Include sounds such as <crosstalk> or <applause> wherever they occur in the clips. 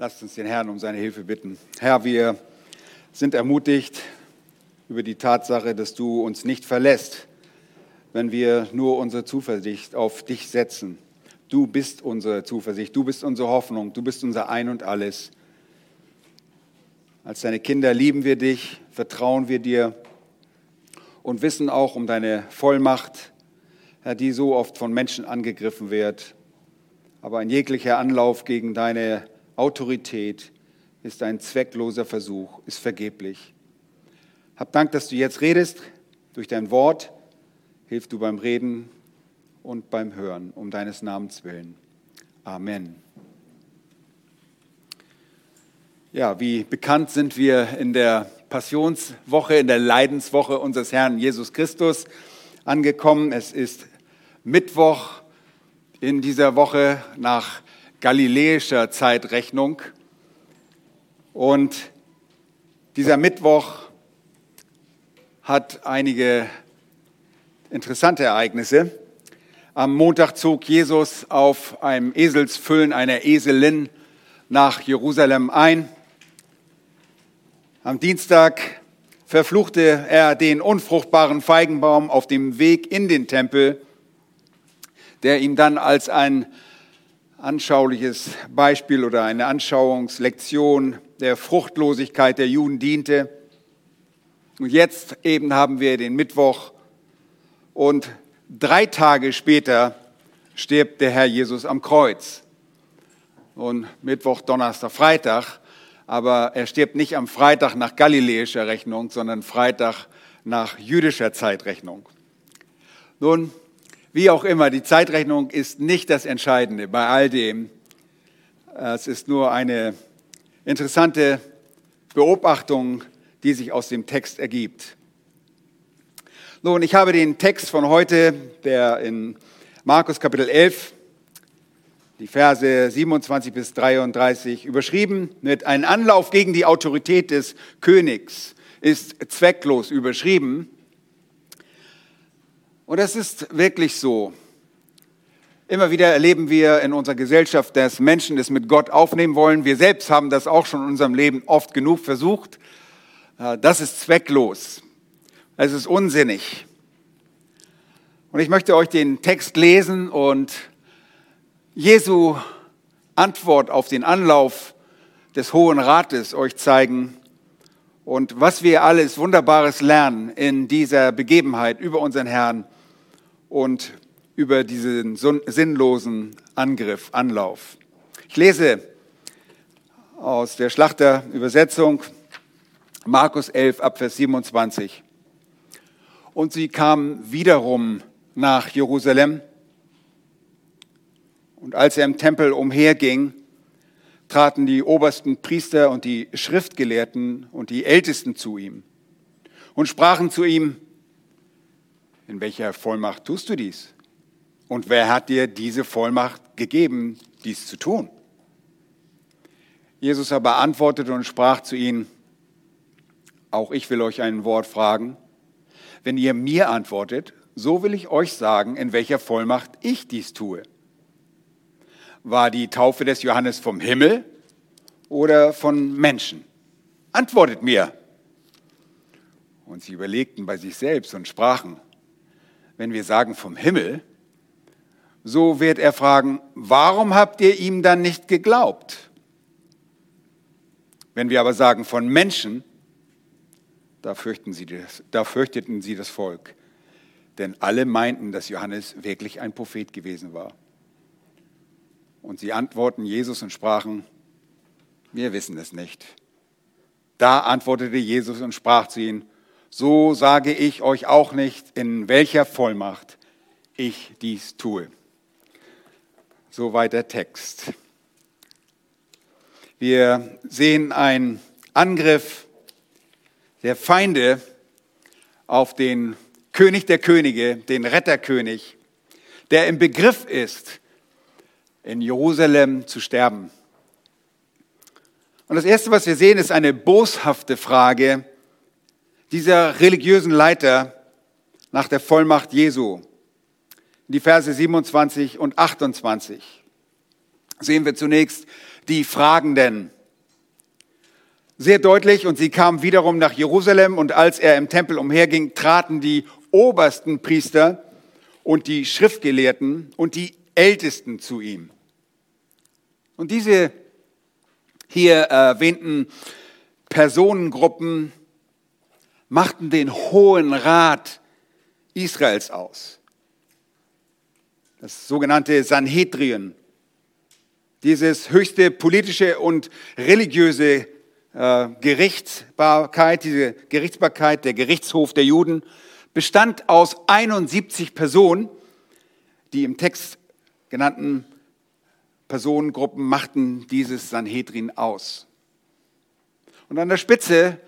Lasst uns den Herrn um seine Hilfe bitten. Herr, wir sind ermutigt über die Tatsache, dass du uns nicht verlässt, wenn wir nur unsere Zuversicht auf dich setzen. Du bist unsere Zuversicht, du bist unsere Hoffnung, du bist unser Ein und alles. Als deine Kinder lieben wir dich, vertrauen wir dir und wissen auch um deine Vollmacht, Herr, die so oft von Menschen angegriffen wird. Aber ein jeglicher Anlauf gegen deine Autorität ist ein zweckloser Versuch, ist vergeblich. Hab Dank, dass du jetzt redest durch dein Wort. Hilf du beim Reden und beim Hören, um deines Namens willen. Amen. Ja, wie bekannt sind wir in der Passionswoche, in der Leidenswoche unseres Herrn Jesus Christus angekommen. Es ist Mittwoch in dieser Woche nach galiläischer Zeitrechnung. Und dieser Mittwoch hat einige interessante Ereignisse. Am Montag zog Jesus auf einem Eselsfüllen einer Eselin nach Jerusalem ein. Am Dienstag verfluchte er den unfruchtbaren Feigenbaum auf dem Weg in den Tempel, der ihm dann als ein anschauliches Beispiel oder eine Anschauungslektion der Fruchtlosigkeit der Juden diente. Und jetzt eben haben wir den Mittwoch und drei Tage später stirbt der Herr Jesus am Kreuz. Und Mittwoch, Donnerstag, Freitag aber er stirbt nicht am Freitag nach galiläischer Rechnung, sondern Freitag nach jüdischer Zeitrechnung. Nun, wie auch immer, die Zeitrechnung ist nicht das Entscheidende bei all dem. Es ist nur eine interessante Beobachtung, die sich aus dem Text ergibt. Nun, ich habe den Text von heute, der in Markus Kapitel 11 die Verse 27 bis 33 überschrieben mit Ein Anlauf gegen die Autorität des Königs ist zwecklos überschrieben. Und das ist wirklich so. Immer wieder erleben wir in unserer Gesellschaft, dass Menschen es mit Gott aufnehmen wollen. Wir selbst haben das auch schon in unserem Leben oft genug versucht. Äh, das ist zwecklos. Es ist unsinnig. Und ich möchte euch den Text lesen und Jesu Antwort auf den Anlauf des Hohen Rates euch zeigen und was wir alles Wunderbares lernen in dieser Begebenheit über unseren Herrn und über diesen sinnlosen Angriff, Anlauf. Ich lese aus der Schlachterübersetzung Markus 11 Abvers 27. Und sie kamen wiederum nach Jerusalem und als er im Tempel umherging, traten die obersten Priester und die Schriftgelehrten und die Ältesten zu ihm und sprachen zu ihm, in welcher Vollmacht tust du dies? Und wer hat dir diese Vollmacht gegeben, dies zu tun? Jesus aber antwortete und sprach zu ihnen, auch ich will euch ein Wort fragen. Wenn ihr mir antwortet, so will ich euch sagen, in welcher Vollmacht ich dies tue war die Taufe des Johannes vom Himmel oder von Menschen? Antwortet mir. Und sie überlegten bei sich selbst und sprachen, wenn wir sagen vom Himmel, so wird er fragen, warum habt ihr ihm dann nicht geglaubt? Wenn wir aber sagen von Menschen, da, fürchten sie das, da fürchteten sie das Volk, denn alle meinten, dass Johannes wirklich ein Prophet gewesen war. Und sie antworten Jesus und sprachen, wir wissen es nicht. Da antwortete Jesus und sprach zu ihnen, so sage ich euch auch nicht, in welcher Vollmacht ich dies tue. Soweit der Text. Wir sehen einen Angriff der Feinde auf den König der Könige, den Retterkönig, der im Begriff ist, in Jerusalem zu sterben. Und das Erste, was wir sehen, ist eine boshafte Frage dieser religiösen Leiter nach der Vollmacht Jesu. Die Verse 27 und 28 sehen wir zunächst die Fragenden. Sehr deutlich, und sie kamen wiederum nach Jerusalem, und als er im Tempel umherging, traten die obersten Priester und die Schriftgelehrten und die Ältesten zu ihm. Und diese hier erwähnten Personengruppen machten den Hohen Rat Israels aus. Das sogenannte Sanhedrin, dieses höchste politische und religiöse äh, Gerichtsbarkeit, diese Gerichtsbarkeit, der Gerichtshof der Juden, bestand aus 71 Personen, die im Text genannten Personengruppen machten dieses Sanhedrin aus. Und an der Spitze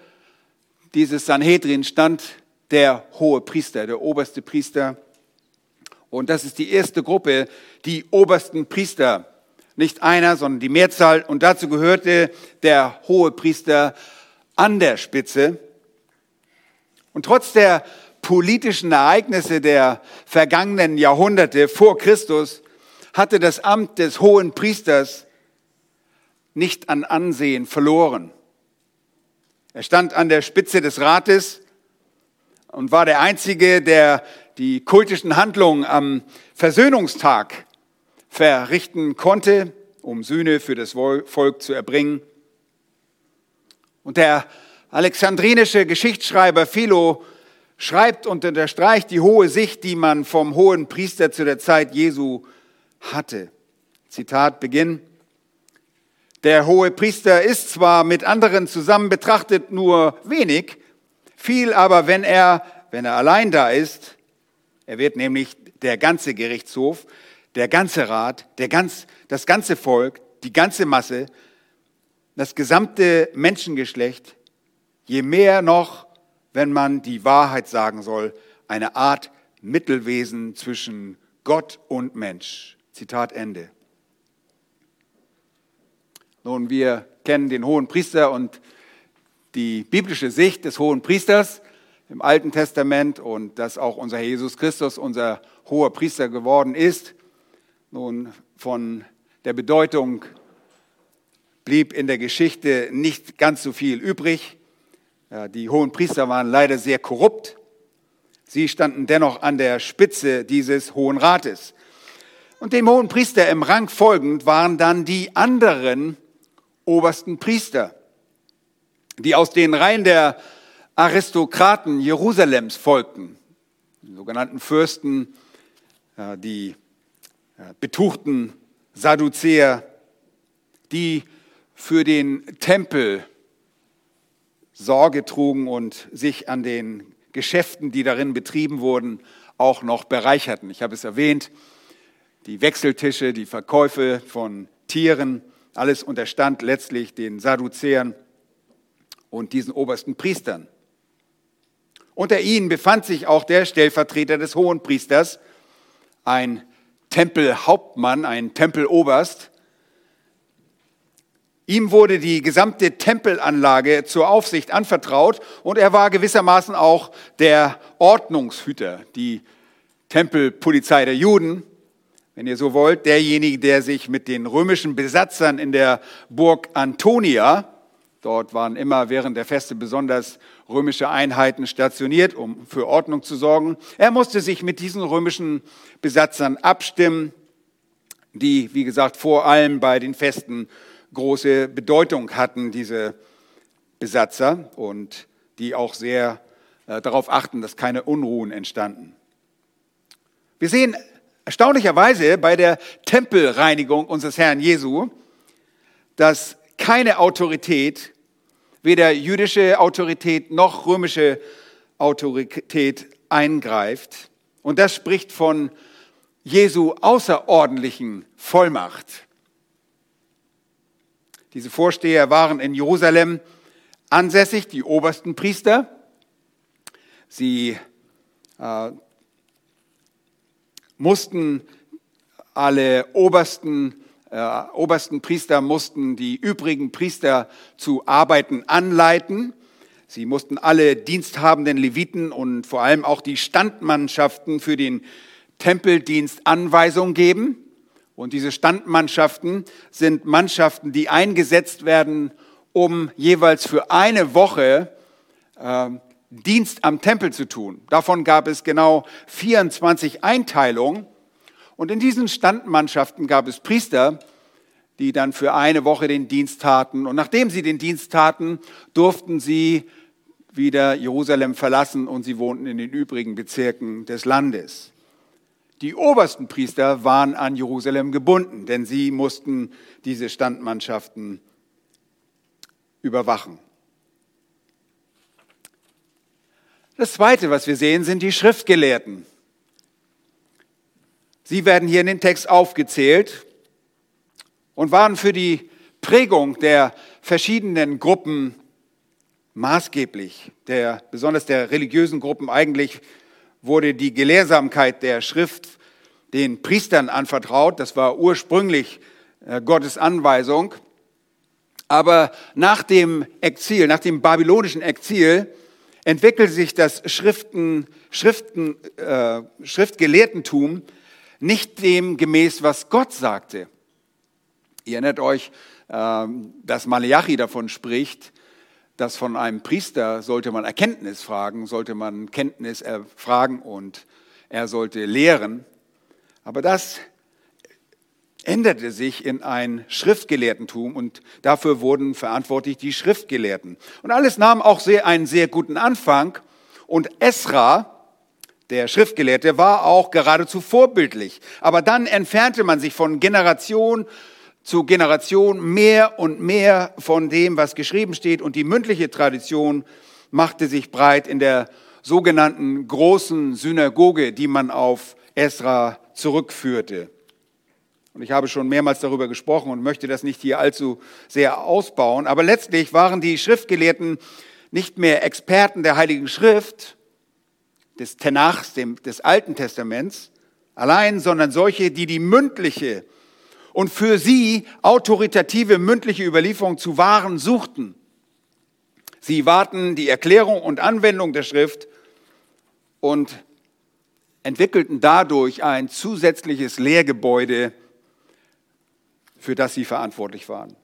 dieses Sanhedrin stand der hohe Priester, der oberste Priester. Und das ist die erste Gruppe, die obersten Priester. Nicht einer, sondern die Mehrzahl. Und dazu gehörte der hohe Priester an der Spitze. Und trotz der politischen Ereignisse der vergangenen Jahrhunderte vor Christus hatte das Amt des hohen Priesters nicht an Ansehen verloren. Er stand an der Spitze des Rates und war der Einzige, der die kultischen Handlungen am Versöhnungstag verrichten konnte, um Sühne für das Volk zu erbringen. Und der alexandrinische Geschichtsschreiber Philo schreibt und unterstreicht die hohe Sicht, die man vom hohen Priester zu der Zeit Jesu hatte. Zitat Beginn. Der hohe Priester ist zwar mit anderen zusammen betrachtet nur wenig, viel aber, wenn er, wenn er allein da ist, er wird nämlich der ganze Gerichtshof, der ganze Rat, der ganz, das ganze Volk, die ganze Masse, das gesamte Menschengeschlecht, je mehr noch, wenn man die Wahrheit sagen soll, eine Art Mittelwesen zwischen Gott und Mensch. Zitat Ende. Nun, wir kennen den hohen Priester und die biblische Sicht des hohen Priesters im Alten Testament und dass auch unser Jesus Christus unser hoher Priester geworden ist. Nun, von der Bedeutung blieb in der Geschichte nicht ganz so viel übrig. Die hohen Priester waren leider sehr korrupt. Sie standen dennoch an der Spitze dieses Hohen Rates. Und dem hohen Priester im Rang folgend waren dann die anderen obersten Priester, die aus den Reihen der Aristokraten Jerusalems folgten, die sogenannten Fürsten, die betuchten Sadduzäer, die für den Tempel Sorge trugen und sich an den Geschäften, die darin betrieben wurden, auch noch bereicherten. Ich habe es erwähnt, die Wechseltische, die Verkäufe von Tieren, alles unterstand letztlich den Sadduzäern und diesen obersten Priestern. Unter ihnen befand sich auch der Stellvertreter des Hohenpriesters, ein Tempelhauptmann, ein Tempeloberst. Ihm wurde die gesamte Tempelanlage zur Aufsicht anvertraut und er war gewissermaßen auch der Ordnungshüter, die Tempelpolizei der Juden wenn ihr so wollt, derjenige, der sich mit den römischen Besatzern in der Burg Antonia, dort waren immer während der Feste besonders römische Einheiten stationiert, um für Ordnung zu sorgen, er musste sich mit diesen römischen Besatzern abstimmen, die, wie gesagt, vor allem bei den Festen große Bedeutung hatten, diese Besatzer, und die auch sehr äh, darauf achten, dass keine Unruhen entstanden. Wir sehen erstaunlicherweise bei der Tempelreinigung unseres Herrn Jesu, dass keine Autorität, weder jüdische Autorität noch römische Autorität eingreift. Und das spricht von Jesu außerordentlichen Vollmacht. Diese Vorsteher waren in Jerusalem ansässig, die obersten Priester. Sie äh, mussten alle obersten, äh, obersten Priester mussten die übrigen Priester zu Arbeiten anleiten. Sie mussten alle diensthabenden Leviten und vor allem auch die Standmannschaften für den Tempeldienst Anweisungen geben Und diese Standmannschaften sind Mannschaften, die eingesetzt werden, um jeweils für eine Woche äh, Dienst am Tempel zu tun. Davon gab es genau 24 Einteilungen. Und in diesen Standmannschaften gab es Priester, die dann für eine Woche den Dienst taten. Und nachdem sie den Dienst taten, durften sie wieder Jerusalem verlassen und sie wohnten in den übrigen Bezirken des Landes. Die obersten Priester waren an Jerusalem gebunden, denn sie mussten diese Standmannschaften überwachen. Das Zweite, was wir sehen, sind die Schriftgelehrten. Sie werden hier in den Text aufgezählt und waren für die Prägung der verschiedenen Gruppen maßgeblich. Der, besonders der religiösen Gruppen eigentlich wurde die Gelehrsamkeit der Schrift den Priestern anvertraut. Das war ursprünglich äh, Gottes Anweisung. Aber nach dem Exil, nach dem babylonischen Exil, entwickelte sich das Schriften, Schriften, äh, Schriftgelehrtentum nicht dem gemäß, was Gott sagte. Ihr erinnert euch, äh, dass Malachi davon spricht, dass von einem Priester sollte man Erkenntnis fragen, sollte man Kenntnis erfragen und er sollte lehren. Aber das änderte sich in ein Schriftgelehrtentum und dafür wurden verantwortlich die Schriftgelehrten. Und alles nahm auch sehr, einen sehr guten Anfang und Esra, der Schriftgelehrte, war auch geradezu vorbildlich. Aber dann entfernte man sich von Generation zu Generation mehr und mehr von dem, was geschrieben steht. Und die mündliche Tradition machte sich breit in der sogenannten großen Synagoge, die man auf Esra zurückführte. Und ich habe schon mehrmals darüber gesprochen und möchte das nicht hier allzu sehr ausbauen. Aber letztlich waren die Schriftgelehrten nicht mehr Experten der Heiligen Schrift, des Tenachs, des Alten Testaments, allein, sondern solche, die die mündliche und für sie autoritative mündliche Überlieferung zu wahren suchten. Sie warten die Erklärung und Anwendung der Schrift und entwickelten dadurch ein zusätzliches Lehrgebäude, für das sie verantwortlich waren.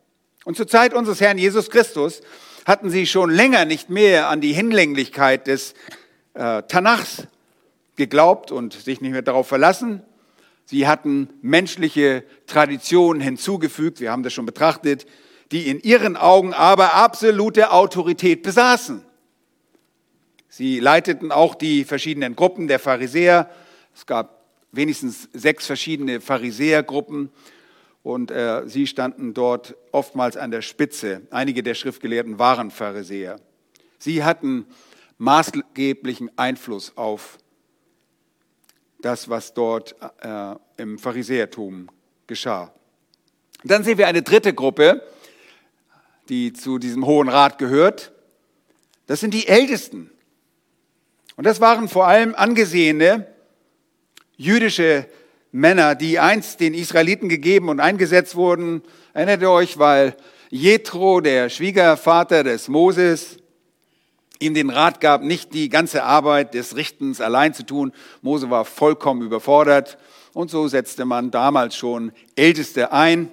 Und zur Zeit unseres Herrn Jesus Christus hatten sie schon länger nicht mehr an die Hinlänglichkeit des äh, Tanachs geglaubt und sich nicht mehr darauf verlassen, Sie hatten menschliche Traditionen hinzugefügt, wir haben das schon betrachtet, die in ihren Augen aber absolute Autorität besaßen. Sie leiteten auch die verschiedenen Gruppen der Pharisäer. Es gab wenigstens sechs verschiedene Pharisäergruppen und äh, sie standen dort oftmals an der Spitze. Einige der Schriftgelehrten waren Pharisäer. Sie hatten maßgeblichen Einfluss auf das, was dort äh, im Pharisäertum geschah. Dann sehen wir eine dritte Gruppe, die zu diesem Hohen Rat gehört. Das sind die Ältesten. Und das waren vor allem angesehene jüdische Männer, die einst den Israeliten gegeben und eingesetzt wurden. Erinnert ihr euch, weil Jethro, der Schwiegervater des Moses, ihm den Rat gab, nicht die ganze Arbeit des Richtens allein zu tun. Mose war vollkommen überfordert und so setzte man damals schon Älteste ein.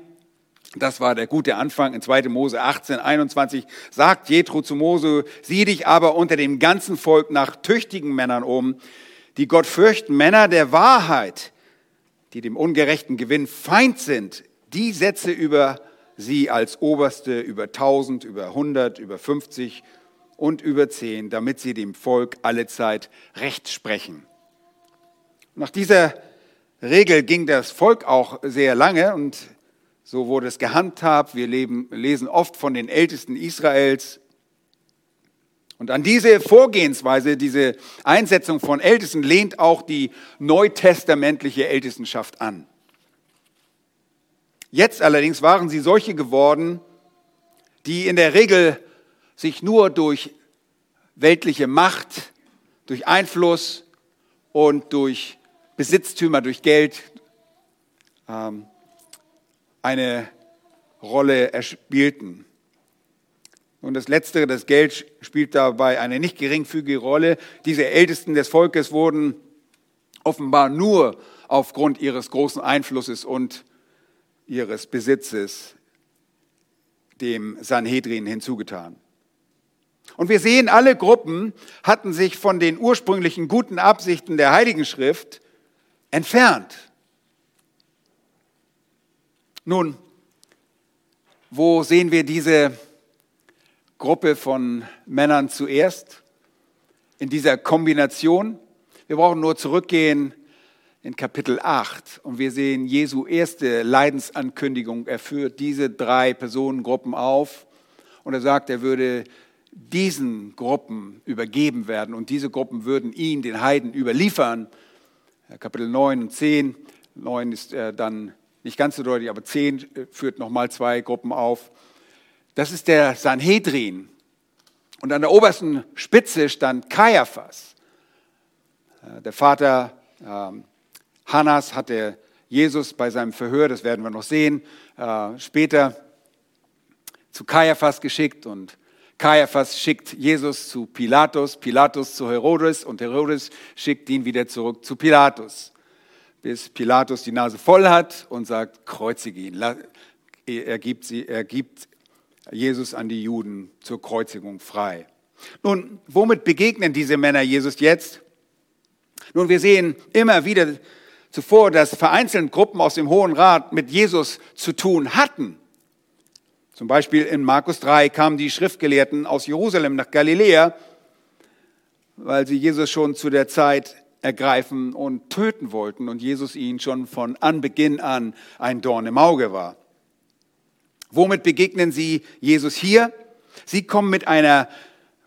Das war der gute Anfang. In 2. Mose 18, 21 sagt Jethro zu Mose, sieh dich aber unter dem ganzen Volk nach tüchtigen Männern um, die Gott fürchten, Männer der Wahrheit, die dem ungerechten Gewinn Feind sind. Die setze über sie als Oberste über 1000, über 100, über 50 und über zehn, damit sie dem Volk alle Zeit Recht sprechen. Nach dieser Regel ging das Volk auch sehr lange und so wurde es gehandhabt. Wir leben, lesen oft von den Ältesten Israels. Und an diese Vorgehensweise, diese Einsetzung von Ältesten lehnt auch die neutestamentliche Ältestenschaft an. Jetzt allerdings waren sie solche geworden, die in der Regel sich nur durch weltliche Macht, durch Einfluss und durch Besitztümer, durch Geld ähm, eine Rolle erspielten. Und das Letztere, das Geld, spielt dabei eine nicht geringfügige Rolle. Diese Ältesten des Volkes wurden offenbar nur aufgrund ihres großen Einflusses und ihres Besitzes dem Sanhedrin hinzugetan. Und wir sehen, alle Gruppen hatten sich von den ursprünglichen guten Absichten der Heiligen Schrift entfernt. Nun, wo sehen wir diese Gruppe von Männern zuerst? In dieser Kombination? Wir brauchen nur zurückgehen in Kapitel 8 und wir sehen Jesu erste Leidensankündigung. Er führt diese drei Personengruppen auf und er sagt, er würde diesen Gruppen übergeben werden und diese Gruppen würden ihn, den Heiden, überliefern. Kapitel 9 und 10. 9 ist äh, dann nicht ganz so deutlich, aber 10 äh, führt nochmal zwei Gruppen auf. Das ist der Sanhedrin. Und an der obersten Spitze stand Kaiaphas. Äh, der Vater ähm, Hannas hatte Jesus bei seinem Verhör, das werden wir noch sehen, äh, später zu Kaiaphas geschickt und Kaiaphas schickt Jesus zu Pilatus, Pilatus zu Herodes und Herodes schickt ihn wieder zurück zu Pilatus, bis Pilatus die Nase voll hat und sagt, kreuzige ihn. Er gibt, sie, er gibt Jesus an die Juden zur Kreuzigung frei. Nun, womit begegnen diese Männer Jesus jetzt? Nun, wir sehen immer wieder zuvor, dass vereinzelte Gruppen aus dem Hohen Rat mit Jesus zu tun hatten. Zum Beispiel in Markus 3 kamen die Schriftgelehrten aus Jerusalem nach Galiläa, weil sie Jesus schon zu der Zeit ergreifen und töten wollten und Jesus ihnen schon von Anbeginn an ein Dorn im Auge war. Womit begegnen sie Jesus hier? Sie kommen mit einer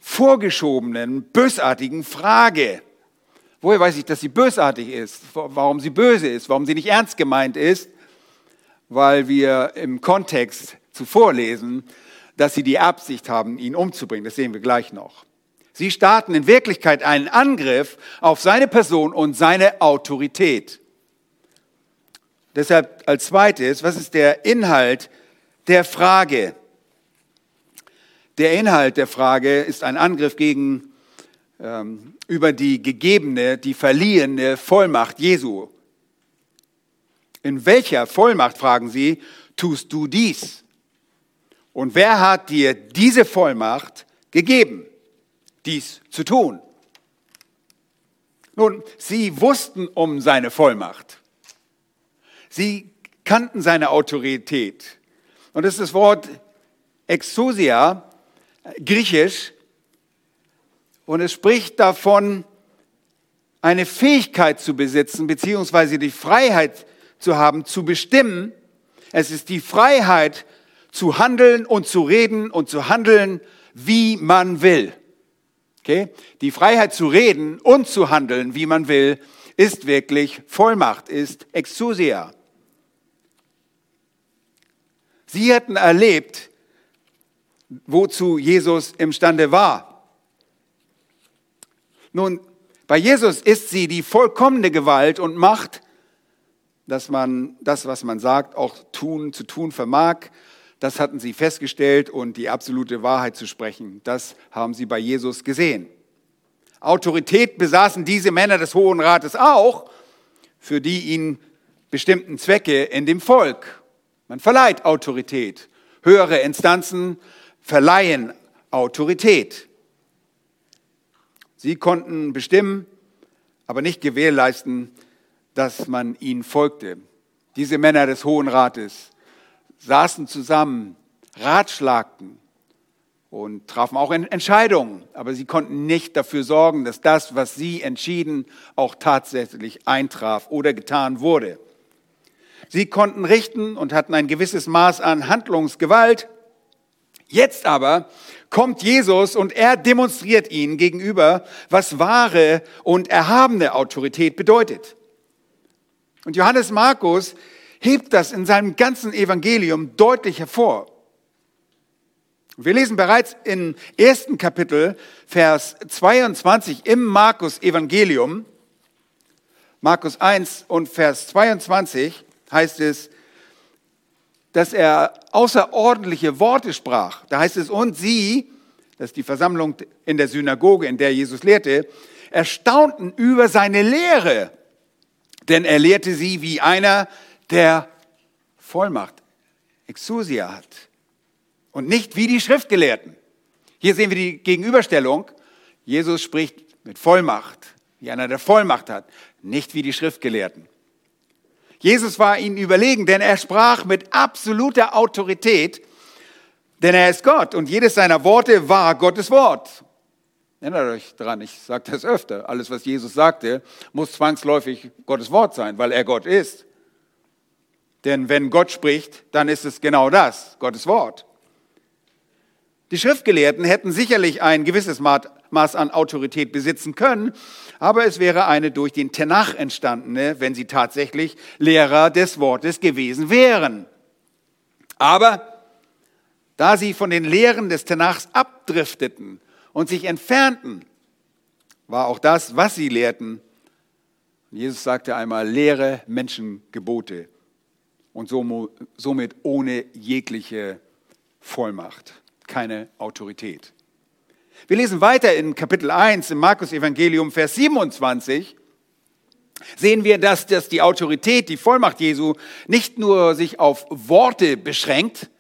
vorgeschobenen, bösartigen Frage. Woher weiß ich, dass sie bösartig ist? Warum sie böse ist? Warum sie nicht ernst gemeint ist? Weil wir im Kontext zuvor lesen, dass sie die Absicht haben, ihn umzubringen. Das sehen wir gleich noch. Sie starten in Wirklichkeit einen Angriff auf seine Person und seine Autorität. Deshalb als zweites, was ist der Inhalt der Frage? Der Inhalt der Frage ist ein Angriff gegen ähm, über die gegebene, die verliehene Vollmacht Jesu. In welcher Vollmacht, fragen Sie, tust du dies? Und wer hat dir diese Vollmacht gegeben, dies zu tun? Nun, sie wussten um seine Vollmacht. Sie kannten seine Autorität. Und das ist das Wort Exousia, griechisch, und es spricht davon, eine Fähigkeit zu besitzen, beziehungsweise die Freiheit zu haben, zu bestimmen. Es ist die Freiheit zu handeln und zu reden und zu handeln, wie man will. Okay? Die Freiheit zu reden und zu handeln, wie man will, ist wirklich Vollmacht, ist Exousia. Sie hätten erlebt, wozu Jesus imstande war. Nun, bei Jesus ist sie die vollkommene Gewalt und Macht, dass man das, was man sagt, auch tun, zu tun vermag. Das hatten sie festgestellt und die absolute Wahrheit zu sprechen, das haben sie bei Jesus gesehen. Autorität besaßen diese Männer des Hohen Rates auch, für die ihnen bestimmten Zwecke in dem Volk. Man verleiht Autorität. Höhere Instanzen verleihen Autorität. Sie konnten bestimmen, aber nicht gewährleisten, dass man ihnen folgte. Diese Männer des Hohen Rates saßen zusammen, ratschlagten und trafen auch Entscheidungen, aber sie konnten nicht dafür sorgen, dass das, was sie entschieden, auch tatsächlich eintraf oder getan wurde. Sie konnten richten und hatten ein gewisses Maß an Handlungsgewalt. Jetzt aber kommt Jesus und er demonstriert ihnen gegenüber, was wahre und erhabene Autorität bedeutet. Und Johannes Markus hebt das in seinem ganzen Evangelium deutlich hervor. Wir lesen bereits im ersten Kapitel, Vers 22 im Markus Evangelium, Markus 1 und Vers 22 heißt es, dass er außerordentliche Worte sprach. Da heißt es, und sie, das ist die Versammlung in der Synagoge, in der Jesus lehrte, erstaunten über seine Lehre, denn er lehrte sie wie einer, der Vollmacht, Exousia hat. Und nicht wie die Schriftgelehrten. Hier sehen wir die Gegenüberstellung. Jesus spricht mit Vollmacht, wie einer, der Vollmacht hat, nicht wie die Schriftgelehrten. Jesus war ihnen überlegen, denn er sprach mit absoluter Autorität, denn er ist Gott und jedes seiner Worte war Gottes Wort. Erinnert euch daran, ich sage das öfter. Alles, was Jesus sagte, muss zwangsläufig Gottes Wort sein, weil er Gott ist. Denn wenn Gott spricht, dann ist es genau das, Gottes Wort. Die Schriftgelehrten hätten sicherlich ein gewisses Maß an Autorität besitzen können, aber es wäre eine durch den Tenach entstandene, wenn sie tatsächlich Lehrer des Wortes gewesen wären. Aber da sie von den Lehren des Tenachs abdrifteten und sich entfernten, war auch das, was sie lehrten. Jesus sagte einmal, lehre Menschengebote und somit ohne jegliche Vollmacht, keine Autorität. Wir lesen weiter in Kapitel 1 im Markus Evangelium, Vers 27 sehen wir, dass das die Autorität, die Vollmacht Jesu nicht nur sich auf Worte beschränkt,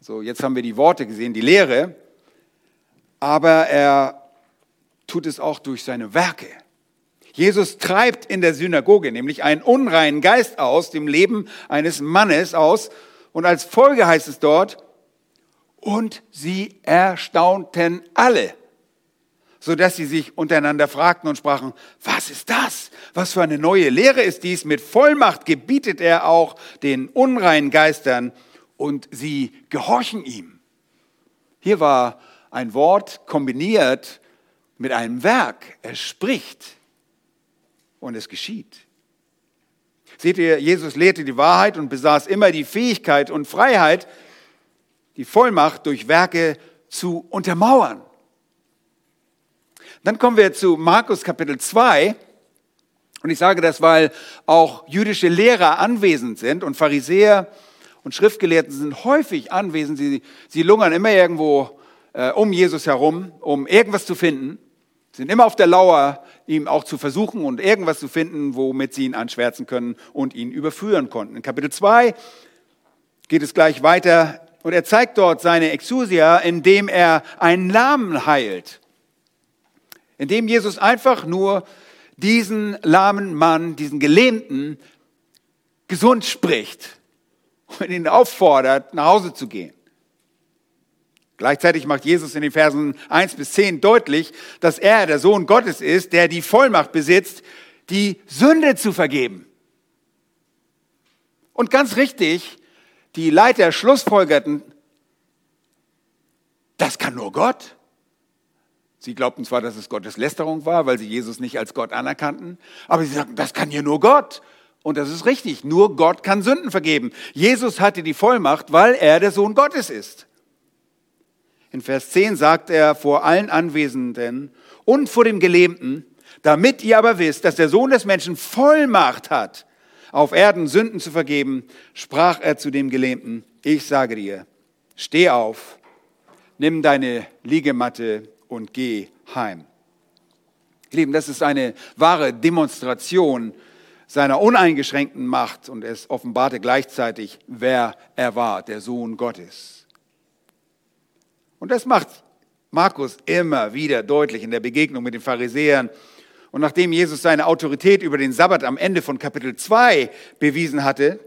so jetzt haben wir die Worte gesehen, die Lehre, aber er tut es auch durch seine Werke. Jesus treibt in der Synagoge nämlich einen unreinen Geist aus, dem Leben eines Mannes aus. Und als Folge heißt es dort, und sie erstaunten alle, sodass sie sich untereinander fragten und sprachen, was ist das? Was für eine neue Lehre ist dies? Mit Vollmacht gebietet er auch den unreinen Geistern und sie gehorchen ihm. Hier war ein Wort kombiniert mit einem Werk. Er spricht und es geschieht. Seht ihr, Jesus lehrte die Wahrheit und besaß immer die Fähigkeit und Freiheit, die Vollmacht durch Werke zu untermauern. Dann kommen wir zu Markus Kapitel 2. Und ich sage das, weil auch jüdische Lehrer anwesend sind und Pharisäer und Schriftgelehrten sind häufig anwesend. Sie, sie lungern immer irgendwo äh, um Jesus herum, um irgendwas zu finden. Sind immer auf der Lauer, ihm auch zu versuchen und irgendwas zu finden, womit sie ihn anschwärzen können und ihn überführen konnten. In Kapitel 2 geht es gleich weiter und er zeigt dort seine Exousia, indem er einen Lahmen heilt. Indem Jesus einfach nur diesen lahmen Mann, diesen Gelähmten, gesund spricht und ihn auffordert, nach Hause zu gehen. Gleichzeitig macht Jesus in den Versen 1 bis 10 deutlich, dass er der Sohn Gottes ist, der die Vollmacht besitzt, die Sünde zu vergeben. Und ganz richtig, die Leiter schlussfolgerten, das kann nur Gott. Sie glaubten zwar, dass es Gottes Lästerung war, weil sie Jesus nicht als Gott anerkannten, aber sie sagten, das kann hier nur Gott. Und das ist richtig, nur Gott kann Sünden vergeben. Jesus hatte die Vollmacht, weil er der Sohn Gottes ist. In Vers 10 sagt er vor allen Anwesenden und vor dem Gelähmten, damit ihr aber wisst, dass der Sohn des Menschen Vollmacht hat, auf Erden Sünden zu vergeben, sprach er zu dem Gelähmten, ich sage dir, steh auf, nimm deine Liegematte und geh heim. Lieben, das ist eine wahre Demonstration seiner uneingeschränkten Macht und es offenbarte gleichzeitig, wer er war, der Sohn Gottes. Und das macht Markus immer wieder deutlich in der Begegnung mit den Pharisäern und nachdem Jesus seine Autorität über den Sabbat am Ende von Kapitel 2 bewiesen hatte,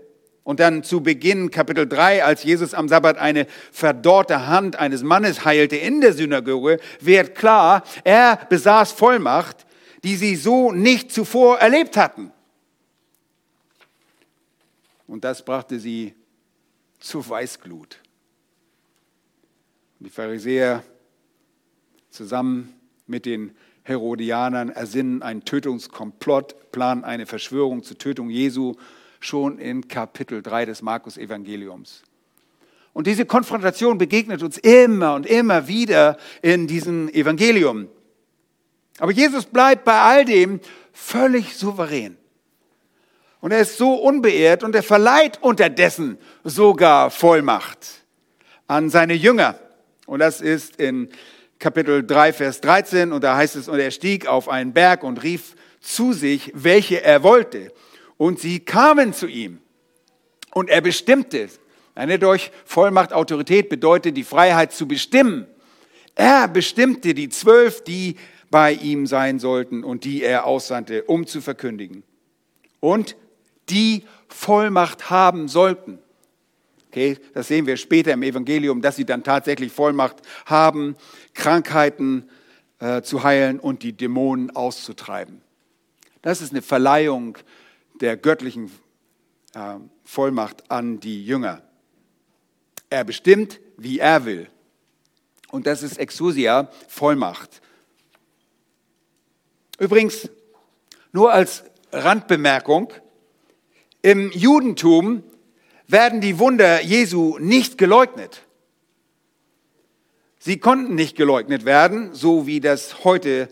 und dann zu Beginn Kapitel 3, als Jesus am Sabbat eine verdorrte Hand eines Mannes heilte in der Synagoge, wird klar, er besaß Vollmacht, die sie so nicht zuvor erlebt hatten. Und das brachte sie zu Weißglut. Die Pharisäer zusammen mit den Herodianern ersinnen einen Tötungskomplott, planen eine Verschwörung zur Tötung Jesu schon in Kapitel 3 des Markus-Evangeliums. Und diese Konfrontation begegnet uns immer und immer wieder in diesem Evangelium. Aber Jesus bleibt bei all dem völlig souverän. Und er ist so unbeirrt und er verleiht unterdessen sogar Vollmacht an seine Jünger. Und das ist in Kapitel 3, Vers 13, und da heißt es, und er stieg auf einen Berg und rief zu sich, welche er wollte. Und sie kamen zu ihm. Und er bestimmte. Erinnert euch, Vollmacht, Autorität bedeutet die Freiheit zu bestimmen. Er bestimmte die zwölf, die bei ihm sein sollten und die er aussandte, um zu verkündigen. Und die Vollmacht haben sollten. Okay, das sehen wir später im Evangelium, dass sie dann tatsächlich Vollmacht haben, Krankheiten äh, zu heilen und die Dämonen auszutreiben. Das ist eine Verleihung der göttlichen äh, Vollmacht an die Jünger. Er bestimmt, wie er will. Und das ist Exousia, Vollmacht. Übrigens, nur als Randbemerkung, im Judentum werden die Wunder Jesu nicht geleugnet. Sie konnten nicht geleugnet werden, so wie das heute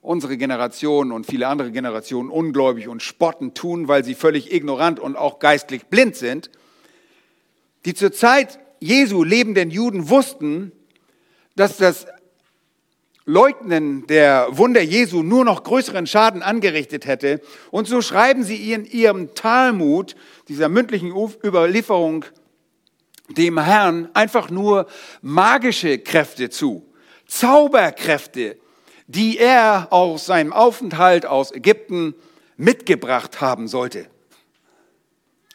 unsere Generation und viele andere Generationen ungläubig und spotten tun, weil sie völlig ignorant und auch geistlich blind sind. Die zur Zeit Jesu lebenden Juden wussten, dass das Leugnen der Wunder Jesu nur noch größeren Schaden angerichtet hätte. Und so schreiben sie in ihrem Talmud, dieser mündlichen Überlieferung, dem Herrn einfach nur magische Kräfte zu, Zauberkräfte, die er aus seinem Aufenthalt aus Ägypten mitgebracht haben sollte.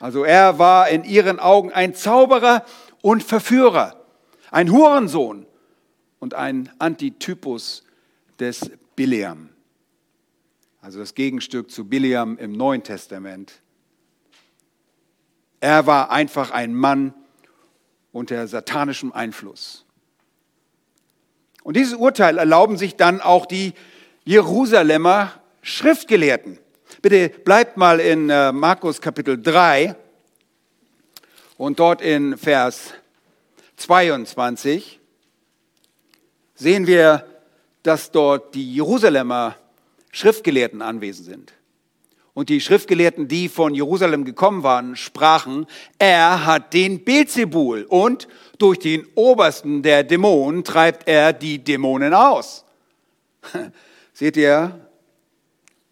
Also er war in ihren Augen ein Zauberer und Verführer, ein Hurensohn und ein Antitypus des Biliam. Also das Gegenstück zu Biliam im Neuen Testament. Er war einfach ein Mann unter satanischem Einfluss. Und dieses Urteil erlauben sich dann auch die Jerusalemer Schriftgelehrten. Bitte bleibt mal in äh, Markus Kapitel 3 und dort in Vers 22 sehen wir, dass dort die Jerusalemer Schriftgelehrten anwesend sind. Und die Schriftgelehrten, die von Jerusalem gekommen waren, sprachen, er hat den Beelzebul und durch den Obersten der Dämonen treibt er die Dämonen aus. <laughs> Seht ihr,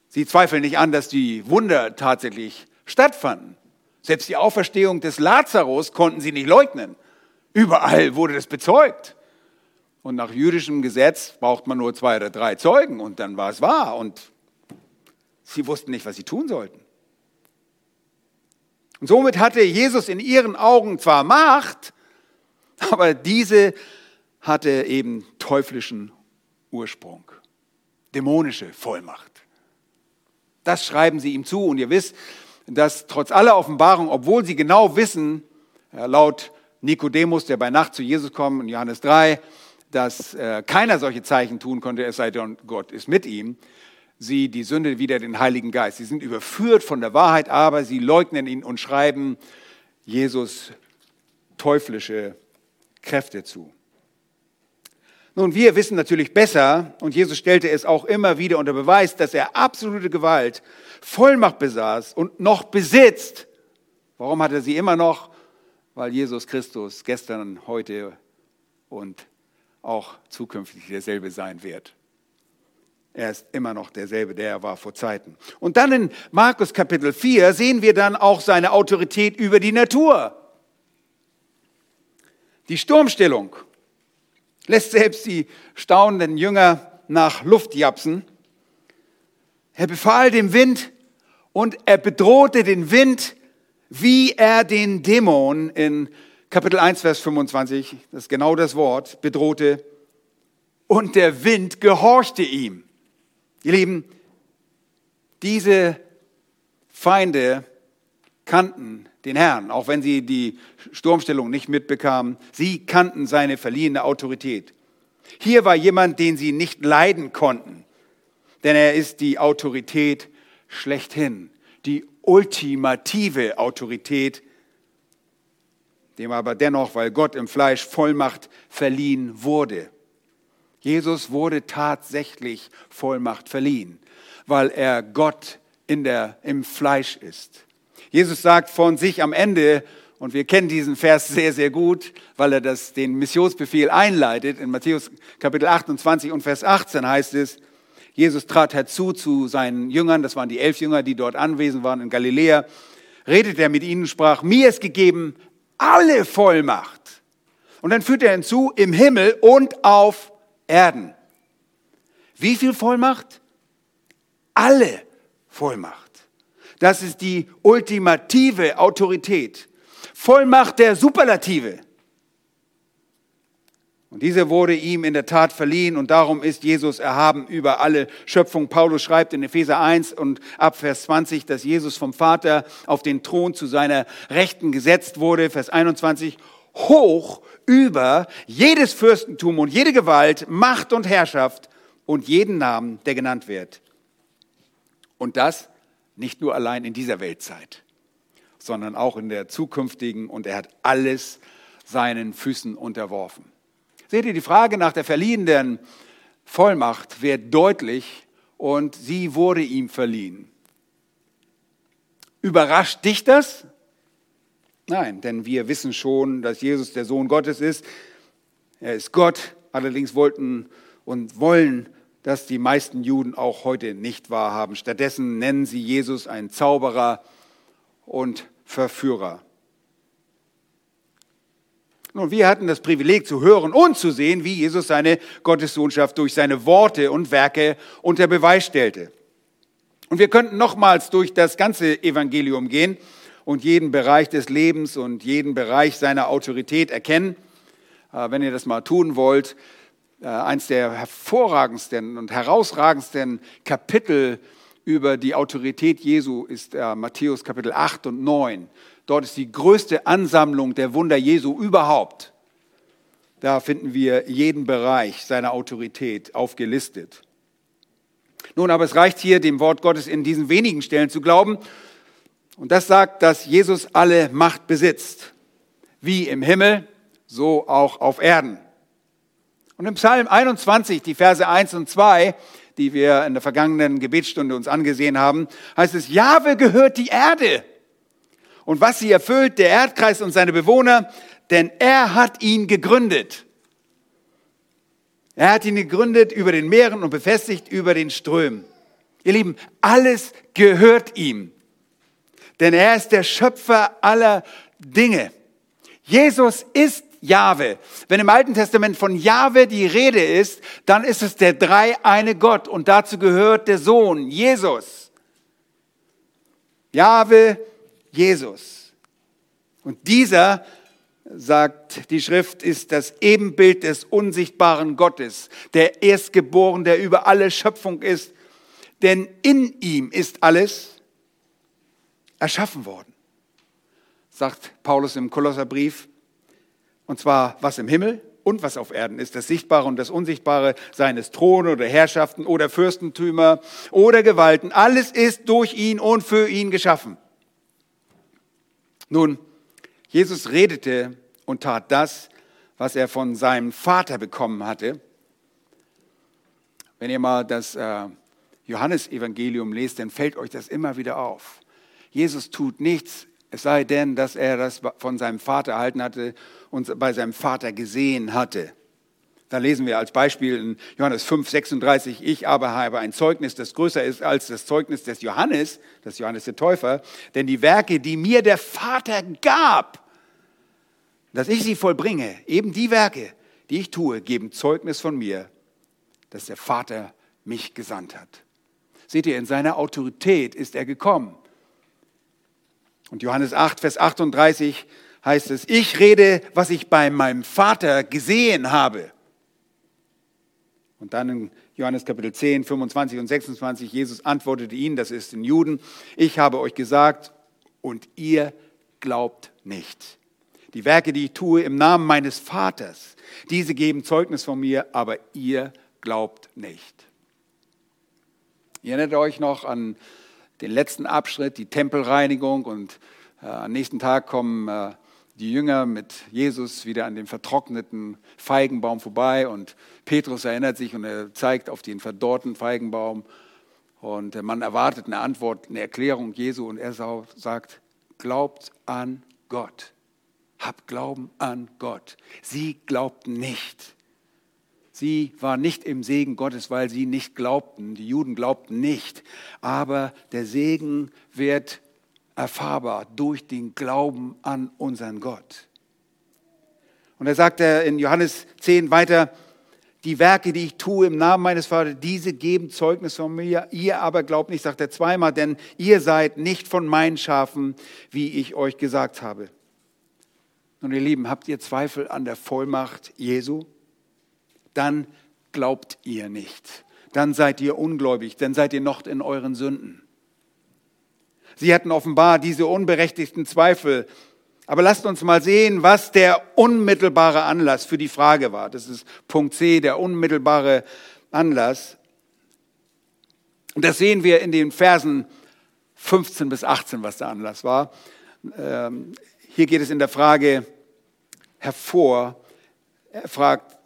sie zweifeln nicht an, dass die Wunder tatsächlich stattfanden. Selbst die Auferstehung des Lazarus konnten sie nicht leugnen. Überall wurde das bezeugt. Und nach jüdischem Gesetz braucht man nur zwei oder drei Zeugen und dann war es wahr. Und sie wussten nicht, was sie tun sollten. Und somit hatte Jesus in ihren Augen zwar Macht, <laughs> aber diese hatte eben teuflischen Ursprung, dämonische Vollmacht. Das schreiben sie ihm zu. Und ihr wisst, dass trotz aller Offenbarung, obwohl sie genau wissen, laut Nikodemus, der bei Nacht zu Jesus kommt in Johannes 3, dass äh, keiner solche Zeichen tun konnte, es sei denn, Gott ist mit ihm, sie die Sünde wieder den Heiligen Geist. Sie sind überführt von der Wahrheit, aber sie leugnen ihn und schreiben Jesus teuflische Kräfte zu. Nun, wir wissen natürlich besser, und Jesus stellte es auch immer wieder unter Beweis, dass er absolute Gewalt, Vollmacht besaß und noch besitzt. Warum hat er sie immer noch? Weil Jesus Christus gestern, heute und auch zukünftig derselbe sein wird. Er ist immer noch derselbe, der er war vor Zeiten. Und dann in Markus Kapitel 4 sehen wir dann auch seine Autorität über die Natur. Die Sturmstellung lässt selbst die staunenden Jünger nach Luft japsen. Er befahl dem Wind und er bedrohte den Wind, wie er den Dämon in Kapitel 1, Vers 25, das ist genau das Wort, bedrohte. Und der Wind gehorchte ihm. Ihr Lieben, diese Feinde kannten den Herrn, auch wenn sie die Sturmstellung nicht mitbekamen. Sie kannten seine verliehene Autorität. Hier war jemand, den sie nicht leiden konnten, denn er ist die Autorität schlechthin, die ultimative Autorität dem aber dennoch, weil Gott im Fleisch Vollmacht verliehen wurde. Jesus wurde tatsächlich Vollmacht verliehen, weil er Gott in der, im Fleisch ist. Jesus sagt von sich am Ende, und wir kennen diesen Vers sehr, sehr gut, weil er das, den Missionsbefehl einleitet. In Matthäus Kapitel 28 und Vers 18 heißt es, Jesus trat herzu zu seinen Jüngern, das waren die elf Jünger, die dort anwesend waren in Galiläa, redete er mit ihnen sprach, mir ist gegeben alle Vollmacht. Und dann führt er hinzu, im Himmel und auf Erden. Wie viel Vollmacht? Alle Vollmacht. Das ist die ultimative Autorität. Vollmacht der Superlative. Und diese wurde ihm in der Tat verliehen und darum ist Jesus erhaben über alle Schöpfung. Paulus schreibt in Epheser 1 und ab Vers 20, dass Jesus vom Vater auf den Thron zu seiner Rechten gesetzt wurde. Vers 21, hoch über jedes Fürstentum und jede Gewalt, Macht und Herrschaft und jeden Namen, der genannt wird. Und das nicht nur allein in dieser Weltzeit, sondern auch in der zukünftigen und er hat alles seinen Füßen unterworfen. Seht ihr, die Frage nach der verliehenen Vollmacht wird deutlich und sie wurde ihm verliehen. Überrascht dich das? Nein, denn wir wissen schon, dass Jesus der Sohn Gottes ist. Er ist Gott. Allerdings wollten und wollen das die meisten Juden auch heute nicht wahrhaben. Stattdessen nennen sie Jesus einen Zauberer und Verführer. Nun, wir hatten das Privileg zu hören und zu sehen, wie Jesus seine Gottessohnschaft durch seine Worte und Werke unter Beweis stellte. Und wir könnten nochmals durch das ganze Evangelium gehen und jeden Bereich des Lebens und jeden Bereich seiner Autorität erkennen. Äh, wenn ihr das mal tun wollt, äh, eins der hervorragendsten und herausragendsten Kapitel über die Autorität Jesu ist äh, Matthäus Kapitel 8 und 9. Dort ist die größte Ansammlung der Wunder Jesu überhaupt. Da finden wir jeden Bereich seiner Autorität aufgelistet. Nun, aber es reicht hier, dem Wort Gottes in diesen wenigen Stellen zu glauben. Und das sagt, dass Jesus alle Macht besitzt. Wie im Himmel, so auch auf Erden. Und im Psalm 21, die Verse 1 und 2, die wir in der vergangenen Gebetsstunde uns angesehen haben, heißt es, Jahwe gehört die Erde und was sie erfüllt, der Erdkreis und seine Bewohner, denn er hat ihn gegründet. Er hat ihn gegründet über den Meeren und befestigt über den Strömen. Ihr Lieben, alles gehört ihm, denn er ist der Schöpfer aller Dinge. Jesus ist Jahwe. Wenn im Alten Testament von Jahwe die Rede ist, dann ist es der dreieine Gott und dazu gehört der Sohn, Jesus. Jahwe Jesus. Und dieser, sagt die Schrift, ist das Ebenbild des unsichtbaren Gottes, der Erstgeboren, der über alle Schöpfung ist. Denn in ihm ist alles erschaffen worden, sagt Paulus im Kolosserbrief. Und zwar was im Himmel und was auf Erden ist, das Sichtbare und das Unsichtbare, seines Throne oder Herrschaften oder Fürstentümer oder Gewalten. Alles ist durch ihn und für ihn geschaffen. Nun, Jesus redete und tat das, was er von seinem Vater bekommen hatte. Wenn ihr mal das äh, Johannesevangelium lest, dann fällt euch das immer wieder auf. Jesus tut nichts, es sei denn, dass er das von seinem Vater erhalten hatte und bei seinem Vater gesehen hatte. Da lesen wir als Beispiel in Johannes 5, 36, ich aber habe ein Zeugnis, das größer ist als das Zeugnis des Johannes, des Johannes der Täufer, denn die Werke, die mir der Vater gab, dass ich sie vollbringe, eben die Werke, die ich tue, geben Zeugnis von mir, dass der Vater mich gesandt hat. Seht ihr, in seiner Autorität ist er gekommen. Und Johannes 8, Vers 38 heißt es, ich rede, was ich bei meinem Vater gesehen habe. Und dann in Johannes Kapitel 10, 25 und 26, Jesus antwortete ihnen, das ist in Juden, ich habe euch gesagt und ihr glaubt nicht. Die Werke, die ich tue im Namen meines Vaters, diese geben Zeugnis von mir, aber ihr glaubt nicht. Ihr erinnert euch noch an den letzten Abschnitt, die Tempelreinigung und äh, am nächsten Tag kommen äh, die Jünger mit Jesus wieder an dem vertrockneten Feigenbaum vorbei und Petrus erinnert sich und er zeigt auf den verdorrten Feigenbaum und man erwartet eine Antwort, eine Erklärung Jesu und er sagt, glaubt an Gott. Habt Glauben an Gott. Sie glaubten nicht. Sie waren nicht im Segen Gottes, weil sie nicht glaubten. Die Juden glaubten nicht. Aber der Segen wird erfahrbar durch den Glauben an unseren Gott. Und er sagt in Johannes 10 weiter, die Werke, die ich tue im Namen meines Vaters, diese geben Zeugnis von mir. Ihr aber glaubt nicht, sagt er zweimal, denn ihr seid nicht von meinen Schafen, wie ich euch gesagt habe. Und ihr Lieben, habt ihr Zweifel an der Vollmacht Jesu? Dann glaubt ihr nicht. Dann seid ihr ungläubig, dann seid ihr noch in euren Sünden. Sie hatten offenbar diese unberechtigten Zweifel aber lasst uns mal sehen, was der unmittelbare Anlass für die Frage war. Das ist Punkt C, der unmittelbare Anlass. Und das sehen wir in den Versen 15 bis 18, was der Anlass war. Ähm, hier geht es in der Frage hervor.